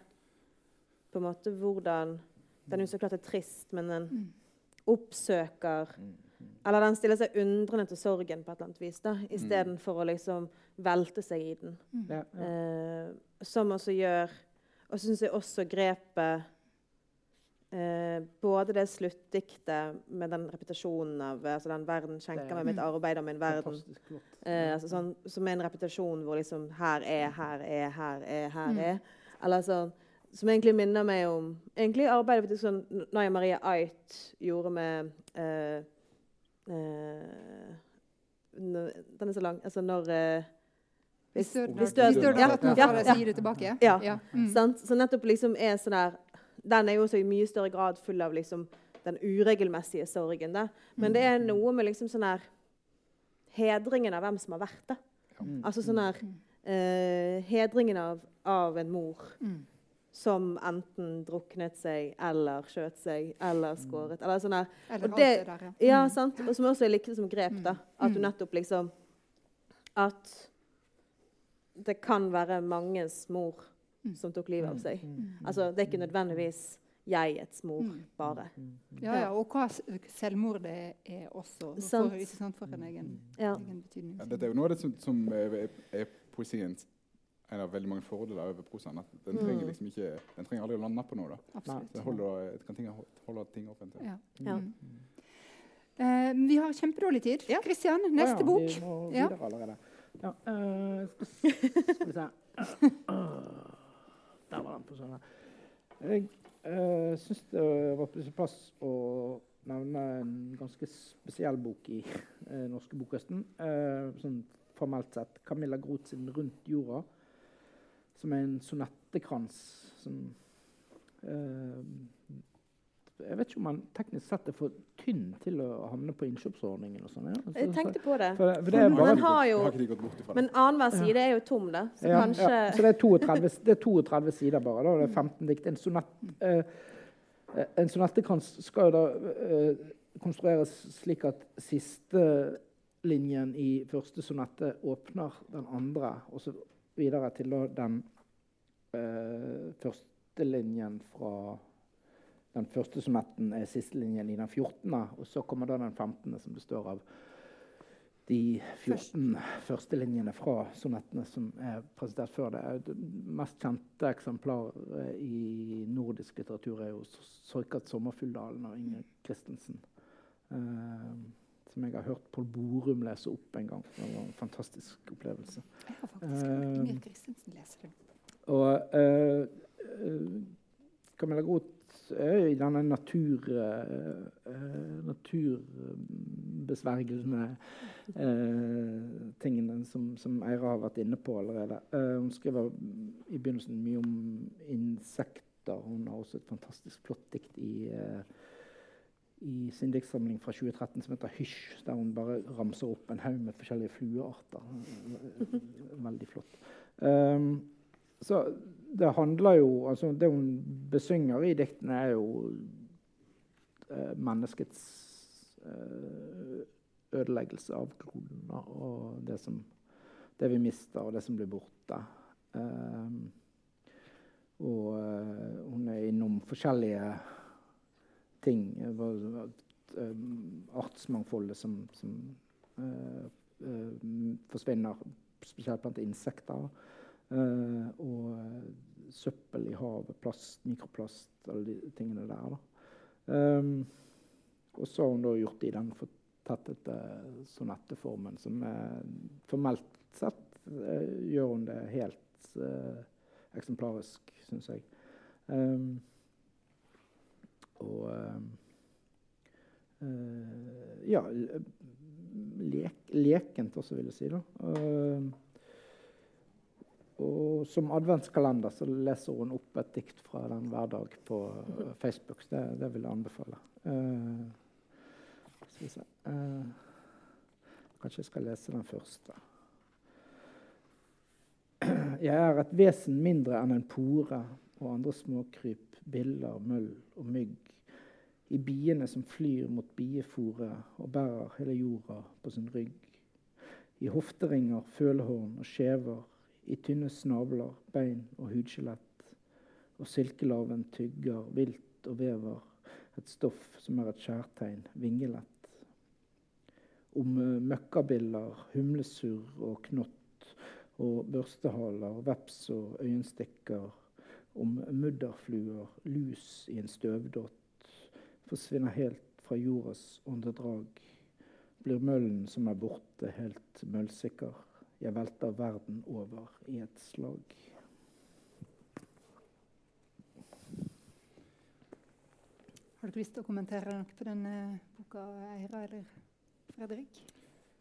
på en måte hvordan Den er jo så klart er trist, men den oppsøker Eller den stiller seg undrende til sorgen på et eller annet vis, da, istedenfor å liksom velte seg i den. Ja, ja. Eh, som også gjør Og så syns jeg også grepet eh, Både det sluttdiktet med den repetasjonen av altså den 'verden skjenker meg mitt arbeid om min verden'. Eh, altså sånn, som er en repetasjon hvor liksom 'her er, her er, her er, her Mm. er'. Eller sånn, som egentlig minner meg om egentlig arbeidet faktisk sånn Naya Maria Ait gjorde med eh, eh, Den er så lang. Altså når eh, Hvis døden hvis hvis døden- døden tatt noe ja, deg, ja. gir det tilbake? Ja. Mm. Sant? Så nettopp liksom er sånn der Den er jo også i mye større grad full av liksom den uregelmessige sorgen. Da. Men det er noe med liksom sånn her Hedringen av hvem som har vært det. Mm. Altså sånn her eh, Hedringen av, av en mor Mm. Som enten druknet seg eller skjøt seg eller skåret. Eller sånn der. Eller Og alt det- det der, ja. Ja, Mm. sant? Og som også er likte som grep. da. At du nettopp liksom At det kan være manges mor som tok livet av seg. Altså, Det er ikke nødvendigvis jegets mor, Mm. bare. Ja, ja, og hva selvmord det er også. Det ikke sant, for en egen, Ja. egen betydning. Ja, dette er jo noe av det som, som er, er poesiens en av veldig mange fordeler over prosaen. At den trenger Mm. liksom ikke, den trenger aldri å lande på noe. da. Absolutt. Det holder, kan ting, holde ting åpent. Ja. Ja. Ja. Mm. Eh, vi har kjempedårlig tid. Ja. Kristian, neste neste ja, bok. Vi må videre allerede. Ja, uh, skal, skal vi se Der var den på sånn. Jeg uh, syns det var på sin plass å nevne en ganske spesiell bok i uh, norske bokhøsten. eh, sånn formelt sett. Camilla Groth sin 'Rundt jorda', som er en sonettekrans som eh, Jeg vet ikke om man teknisk sett er for tynn til å havne på innkjøpsordningen. og sånn. Ja. Altså, Jeg tenkte på det. for, for det er Men bare den har jo Har? Men annenhver side er jo tom, da. Så ja, kanskje ja. Så det er 32, det er 32 sider bare. Da. Det er 15 dikt. En, sonett, eh, eh, en sonettekrans skal jo da eh, konstrueres slik at siste linjen i første sonette åpner den andre, og så videre til den eh, første linjen fra den første sonetten er siste linjen i den 14., og så kommer da den 15., som består av de 14 første linjene fra sonettene som er presentert før det. Det mest kjente eksemplaret i nordisk litteratur er jo 'Sorkat sommerfugldalen' av Inger Christensen. Uh, som jeg har hørt Pål Borum lese opp en gang. Det var en fantastisk opplevelse. Jeg har faktisk hørt Inger Christensen lese det. Og uh, uh, Camilla Groth er i denne natur, uh, naturbesvergelsene tingene som, som Eira har vært inne på allerede. hun skriver i begynnelsen mye om insekter. Hun har også et fantastisk flott dikt i i sin diktsamling fra 2013 som heter 'Hysj', der hun bare ramser opp en haug med forskjellige fluearter. Veldig flott. Um, så det handler jo altså Det hun besynger i diktene, er jo uh, menneskets uh, ødeleggelse av kloden og det, som, det vi mister, og det som blir borte. Um, og uh, hun er innom forskjellige ting. Artsmangfoldet som, som forsvinner, spesielt blant insekter. Uh, og søppel i havet, plast, mikroplast, alle de tingene der. Um, og så har hun da gjort det i den fortettede sonetteformen, som er, formelt sett uh, gjør hun det helt eksemplarisk, syns jeg. Um, og ja lek, lekent også, vil jeg si. da. Og som adventskalender så leser hun opp et dikt fra den hver dag på uh, Facebook. Det, det, vil jeg anbefale. Uh, skal vi se uh, Kanskje jeg skal lese den første. Jeg er et vesen mindre enn en pore og andre småkryp, biller, møll og mygg. I biene som flyr mot biefòret og bærer hele jorda på sin rygg. I hofteringer, følehorn og skjever i tynne snavler, bein og hudskjelett. Og silkelarven tygger vilt og vever et stoff som er et skjærtegn, vingelett. Om uh, møkkabiller, humlesurr og knott, og børstehaler, veps og øyenstikker. Om mudderfluer, lus i en støvdott, forsvinner helt fra jordas åndedrag. Blir møllen som er borte, helt møllsikker. Jeg velter verden over i et slag. Har dere lyst til å kommentere noe på denne boka, Eira eller Fredrik?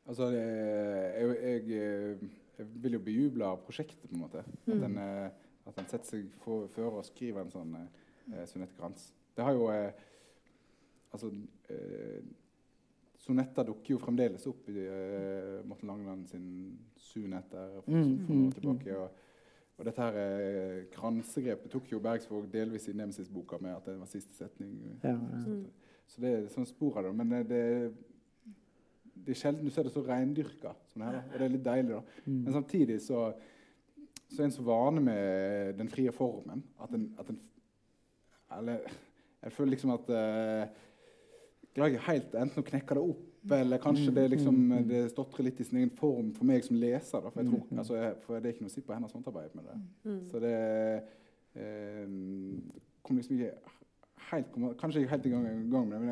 Altså, jeg, jeg, jeg vil jo bejuble prosjektet, på en måte. Mm. At, en, at han setter seg før og skriver en sånn eh, sonettkrans. Det har jo eh, Altså eh, Sonetter dukker jo fremdeles opp i eh, Morten Langeland sin Sunetter for, mm, for noe mm, tilbake. Mm. Og, og dette her eh, kransegrepet tok jo Bergsvåg delvis i Nemesis-boka med at det var siste setning. Ja, ja. Så, så det er sånn spor av det. Men eh, det, det er sjelden du ser det så reindyrka som det her. Og det er litt deilig. da. Mm. Men samtidig så, så er en så vane med den frie formen at en, at en Eller jeg føler liksom at uh, klarer ikke helt enten å knekke det opp, eller kanskje det, liksom, mm, mm, mm. det stotrer litt i sin egen form for meg som leser. Da, for, jeg tror, altså, jeg, for det er ikke noe å si på hennes håndarbeid med det. Så det eh, kom liksom ikke helt, Kanskje ikke helt i gang, i gang med det, men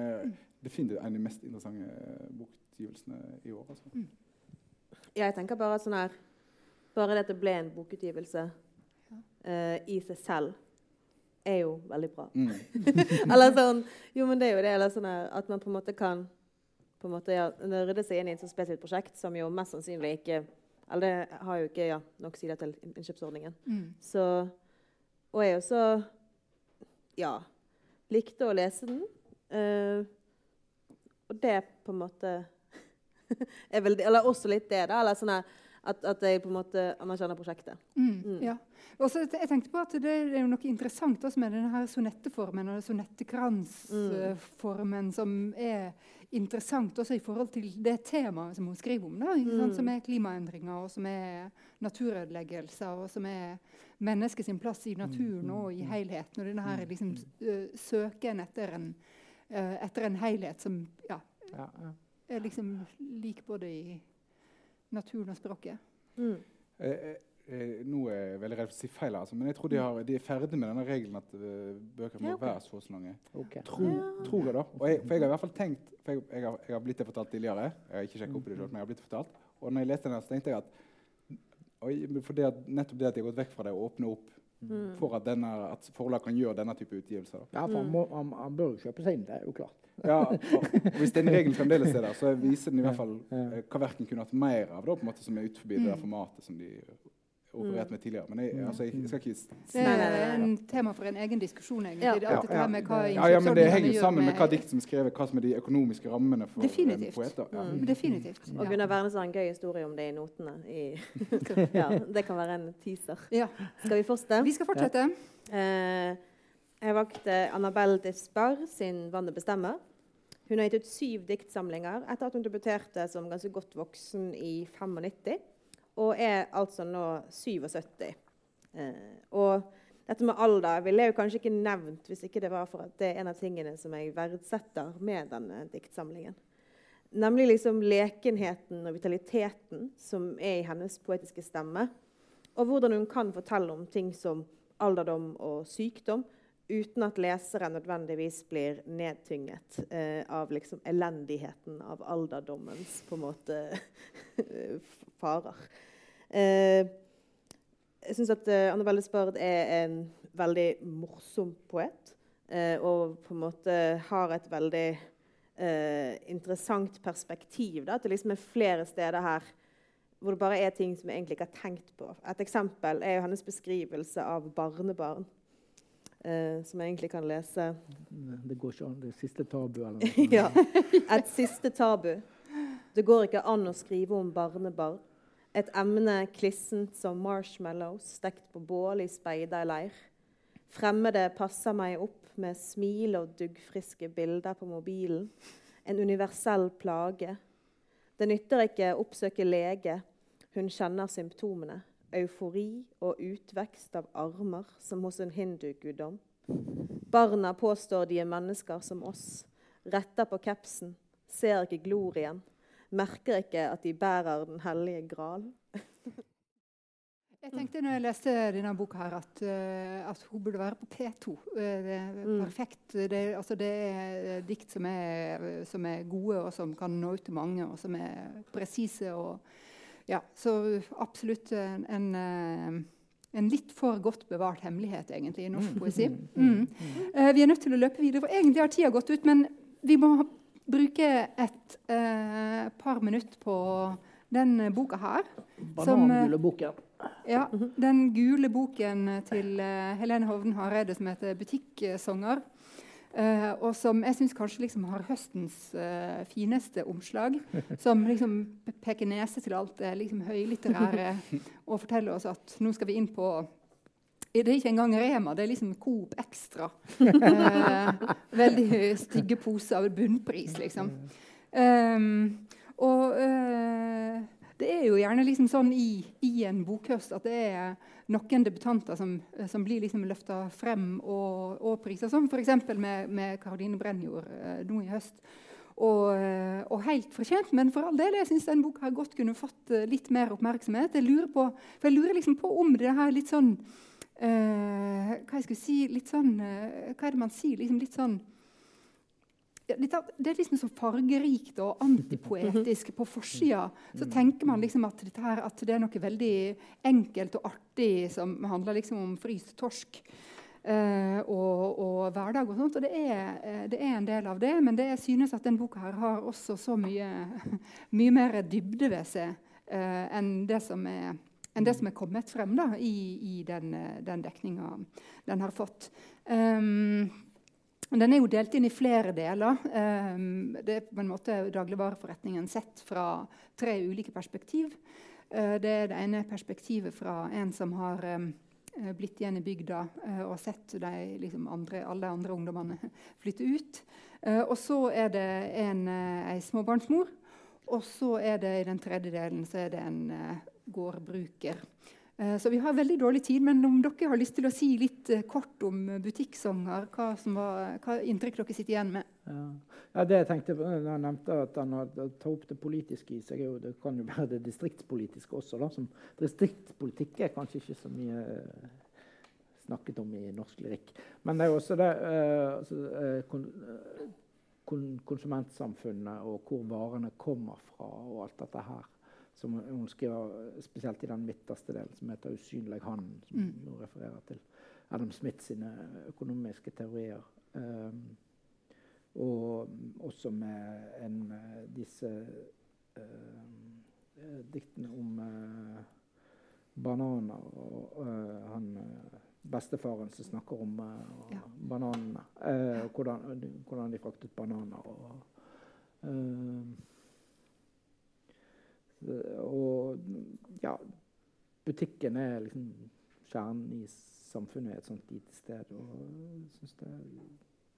det finner definitivt en av de mest interessante bokutgivelsene i år. Altså. Jeg tenker bare at sånn her Bare det at det ble en bokutgivelse uh, i seg selv er jo veldig bra. Mm. eller sånn Jo, men det er jo det. Eller sånn at man på en måte kan på en måte, ja, rydde seg inn i et så spesielt prosjekt som jo mest sannsynlig ikke Eller det har jo ikke ja, nok sider til innkjøpsordningen. Mm. Så Og jeg også ja, likte å lese den. Uh, og det på en måte er vel Eller også litt det, da. Eller sånn at, at jeg på en måte anerkjenner prosjektet. Mm, mm. Ja. Også, jeg tenkte på at Det er jo noe interessant også med denne sonetteformen og sonettekransformen, mm. som er interessant også i forhold til det temaet som hun skriver om. Da, mm. Som er klimaendringer, og som er naturødeleggelser, og som er menneskets plass i naturen mm, og i mm, helheten. Og denne her liksom, søken etter en, etter en helhet som ja. er liksom lik både i naturen og språket. Mm. Eh, eh, nå er jeg veldig redd for å si feil, altså, men jeg tror de, har, de er ferdig med denne regelen at eh, bøker må Ja, okay. være så og så lange. Ok. Tror, tror jeg, da. Og jeg, for jeg har i hvert fall tenkt for jeg, jeg, har, jeg har blitt det fortalt tidligere. Jeg har ikke sjekket opp det selv, men jeg har blitt det fortalt. Og når jeg leste den, så tenkte jeg at og for det at, nettopp det at de har gått vekk fra det og åpne opp Mm. for at, denne, at forlag kan gjøre denne type utgivelser. Da. Ja, for han, må, han, han bør jo kjøpe seg inn, det er jo klart. Ja, og, hvis den regelen fremdeles er der, så viser den i hvert fall eh, hva verken kunne hatt mer av, da, på en måte som er ut forbi det der Mm. formatet som de opererte med tidligere. Men jeg, Mm. altså, jeg, jeg skal ikke Det nei, nei, er en tema for en egen diskusjon, egentlig. Ja. Det er dette med hva Ja, ja, ja, men det henger sammen med hva dikt som er skrevet, hva som er de økonomiske rammene for Definitivt. en poet. Ja. Mm. Definitivt. Og Gunnar Wærnes har en gøy historie om det i notene. I ja, det kan være en teaser. Ja. Skal vi fortsette? Vi skal fortsette. Eh, jeg valgte Annabelle Despard sin 'Vannet bestemmer'. Hun har gitt ut syv diktsamlinger etter at hun debuterte som ganske godt voksen i 95, og er altså nå 77. Eh, og dette med alder ville jeg jo kanskje ikke nevnt hvis ikke det var for at det er en av tingene som jeg verdsetter med denne diktsamlingen. Nemlig liksom lekenheten og vitaliteten som er i hennes poetiske stemme. Og hvordan hun kan fortelle om ting som alderdom og sykdom uten at leseren nødvendigvis blir nedtynget eh, av liksom elendigheten av alderdommens på en måte farer. Eh, jeg syns at eh, Annabelle Spard er en veldig morsom poet. Eh, og på en måte har et veldig eh, interessant perspektiv. Da, at det liksom er flere steder her hvor det bare er ting som jeg egentlig ikke har tenkt på. Et eksempel er jo hennes beskrivelse av barnebarn. Eh, som jeg egentlig kan lese. Det går ikke an. Det er siste tabu. Eller noe. ja. Et siste tabu. Det går ikke an å skrive om barnebarn. Et emne klissent som marshmallows stekt på bål i speiderleir. Fremmede passer meg opp med smil og duggfriske bilder på mobilen. En universell plage. Det nytter ikke å oppsøke lege. Hun kjenner symptomene. Eufori og utvekst av armer, som hos en hinduguddom. Barna påstår de er mennesker som oss. Retter på kapsen. Ser ikke glorien. Merker ikke at de bærer Den hellige gral. Jeg tenkte når jeg leste denne boka her at, eh, at hun burde være på P2. Eh, det er Mm. perfekt. Det, altså det er dikt som er, som er gode, og som kan nå ut til mange, og som er presise. og ja, Så absolutt en, en, eh, en litt for godt bevart hemmelighet egentlig i norsk poesi. Mm. Eh, vi er nødt til å løpe videre, for egentlig har tida gått ut. Men vi må bruke et eh, par minutter på den boka her. Banangule boken. Ja, Den gule boken til eh, Helene Hovden Hareide som heter 'Butikksanger'. Eh, og som jeg syns kanskje liksom har høstens uh, fineste omslag. Som liksom peker nese til alt det liksom høylitterære og forteller oss at nå skal vi inn på det er ikke engang Rema, det er liksom Coop Extra. Uh, veldig stygge poser bunnpris, liksom. Um, og det er jo gjerne liksom sånn i, i en bokhøst at det er noen debutanter som, som blir liksom løfta frem og, og priser, som f.eks. med, med Karoline Brennjord eh, nå i høst. Og, eh, og helt fortjent, men for all del, jeg syns den boka godt kunne fått eh, litt mer oppmerksomhet. Jeg lurer på, for jeg lurer liksom på om det her litt sånn eh, Hva jeg skulle si litt sånn, Hva er det man sier? Liksom litt sånn det er liksom så fargerikt og antipoetisk på forsida. Så tenker man liksom at, her, at det er noe veldig enkelt og artig som handler liksom om fryst torsk. eh, og, og hverdag og sånt. Og det er, eh, det er en del av det, men det synes at den boka her har også så mye, mye mer dybde ved seg eh, enn det som er det som er kommet frem da, i, i den, eh, den dekninga den har fått. Um, den er jo delt inn i flere deler. Um, det er på en måte dagligvareforretningen sett fra tre ulike perspektiv. Uh, det er det ene perspektivet fra en som har eh, blitt igjen i bygda og sett de, liksom andre, alle andre ungdommene flytte ut. Og så er det en, ei småbarnsmor. Og så er det i den tredje delen så er det en gårdbruker. Eh, så vi har veldig dårlig tid, men om dere har lyst til å si litt eh, kort om butikksanger, hva, var, hva inntrykk dere sitter igjen med? Ja. ja det jeg tenkte når jeg nevnte at han tar opp det politiske i seg, det kan jo være det distriktspolitiske også. Da, som distriktspolitikk er kanskje ikke så mye eh, snakket om i norsk lyrikk. Men det er også det altså, kon, kon, konsumentsamfunnet og hvor varene kommer fra og alt dette her som hun skriver spesielt i den midterste delen, som heter 'Usynlig hand', som mm. hun refererer til Adam Smith sine økonomiske teorier. Um, og også med en, disse uh, diktene om uh, bananer og uh, han bestefaren som snakker om ja. bananene. Hvordan, hvordan, de fraktet bananer. og og ja, butikken er liksom kjernen i samfunnet i et sånt lite sted. Og jeg det,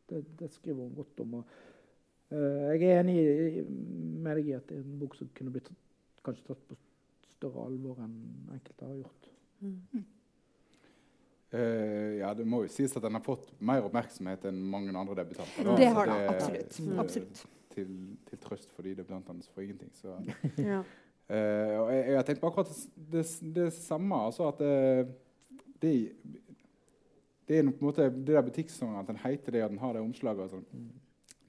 det, det, skriver hun godt om. Og, uh, jeg er enig med deg i at det er en bok som kunne blitt kanskje tatt på større alvor enn enkelte har gjort. Mm. Uh, ja, Det må jo sies at den har fått mer oppmerksomhet enn mange andre debutanter. Da. Det har den, absolutt. Mm. absolutt. Til, til, trøst for de debutantene som får ingenting. Så. ja. Uh, og jeg, jeg tenkt på akkurat det, det, samme. altså at uh, det, det, er på en måte det der butikksongen, at den heter det, at den har det omslaget. og sånn.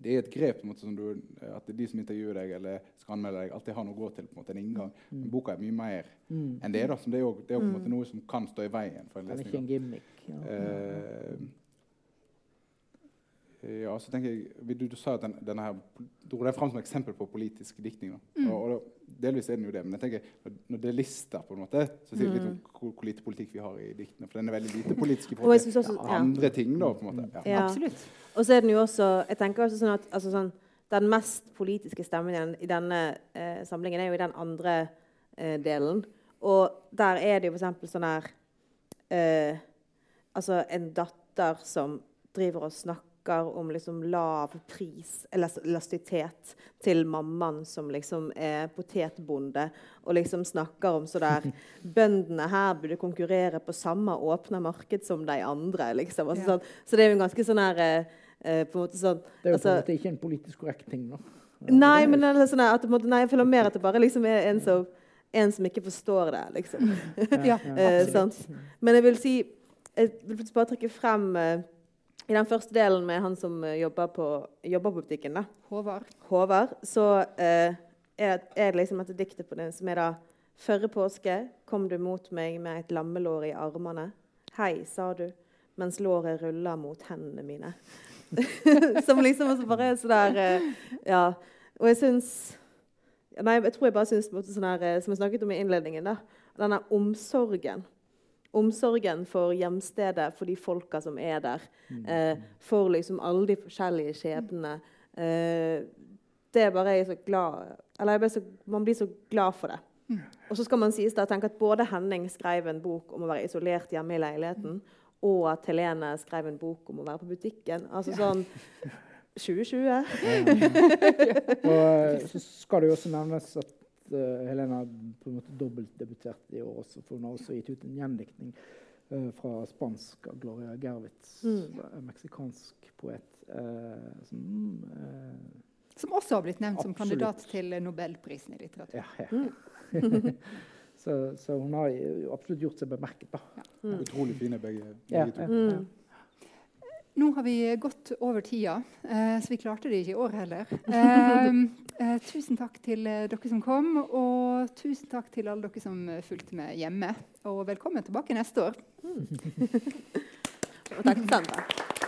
Det er et grep måte, du, at de som intervjuer deg eller skal anmelde deg, alltid har noe å gå til. på en måte, en inngang. Mm. Men boka er mye mer mm. enn det. da, som Det er, også, det er måte mm. noe som kan stå i veien for en lesning. Det er ikke en gimmick. Ja. Uh, ja, så tenker jeg, Du, du sa at den, denne her, dro den fram som eksempel på politisk diktning. Mm. Og, og, delvis er den jo det, men jeg tenker, når det er lister, på en måte, så sier det litt om mm. hvor, hvor, lite politikk vi har i diktene. For den er veldig lite politisk i forhold til ja, andre ting. da, på en måte. Ja. Absolutt. Og så er den jo også jeg tenker også sånn at altså sånn, Den mest politiske stemmen i denne eh, samlingen er jo i den andre eh, delen. Og der er det jo f.eks. sånn her eh, Altså en datter som driver og snakker snakker om liksom lav pris, elastisitet, til mammaen som liksom er potetbonde, og liksom snakker om så der Bøndene her burde konkurrere på samme åpne marked som de andre. liksom. Altså, ja. sånn, så det er jo en ganske sånn her eh, eh på en måte sånn, Det er jo altså, på en måte ikke en politisk korrekt ting, da. Nei, men det sånn at, nei, jeg føler mer at det bare liksom er en som, en som ikke forstår det, liksom. ja, ja, eh, men jeg vil si Jeg vil bare trekke frem eh, i den første delen med han som eh, jobber på, jobber på butikken, da. Håvard. Håvard så eh, er, det liksom et diktet på den som er da Førre påske kom du mot meg med et lammelår i armene. Hei, sa du, mens låret ruller mot hendene mine. som liksom også bare er sånn der eh, Ja. Og jeg syns Nei, jeg tror jeg bare syns sånn her, eh, som jeg snakket om i innledningen, da, denne omsorgen omsorgen for hjemstedet, for de folka som er der. Mm. Eh, for liksom alle de forskjellige skjebnene. Eh, det er bare jeg så glad Eller så, man blir så glad for det. Og så skal man sies da, tenke at både Henning skrev en bok om å være isolert hjemme i leiligheten, og at Helene skrev en bok om å være på butikken. Altså sånn 2020. Ja. og eh, så skal det jo også nevnes at uh, Helena har på en måte dobbeltdebuterte i år også, for hun har også gitt ut en gjendiktning uh, fra spansk av Gloria Gervitz, mm. meksikansk poet. Uh, som, som, også har blitt nevnt absolutt. som kandidat til Nobelprisen i litteratur. Ja, ja. Mm. så, så, hun har absolutt gjort seg bemerket. da. Ja. Mm. Utrolig fine begge, begge to. Nå har vi gått over tida, eh, så vi klarte det ikke i år heller. Eh, eh, tusen takk til dere som kom, og tusen takk til alle dere som fulgte med hjemme. Og velkommen tilbake neste år. Mm. takk, Sandra.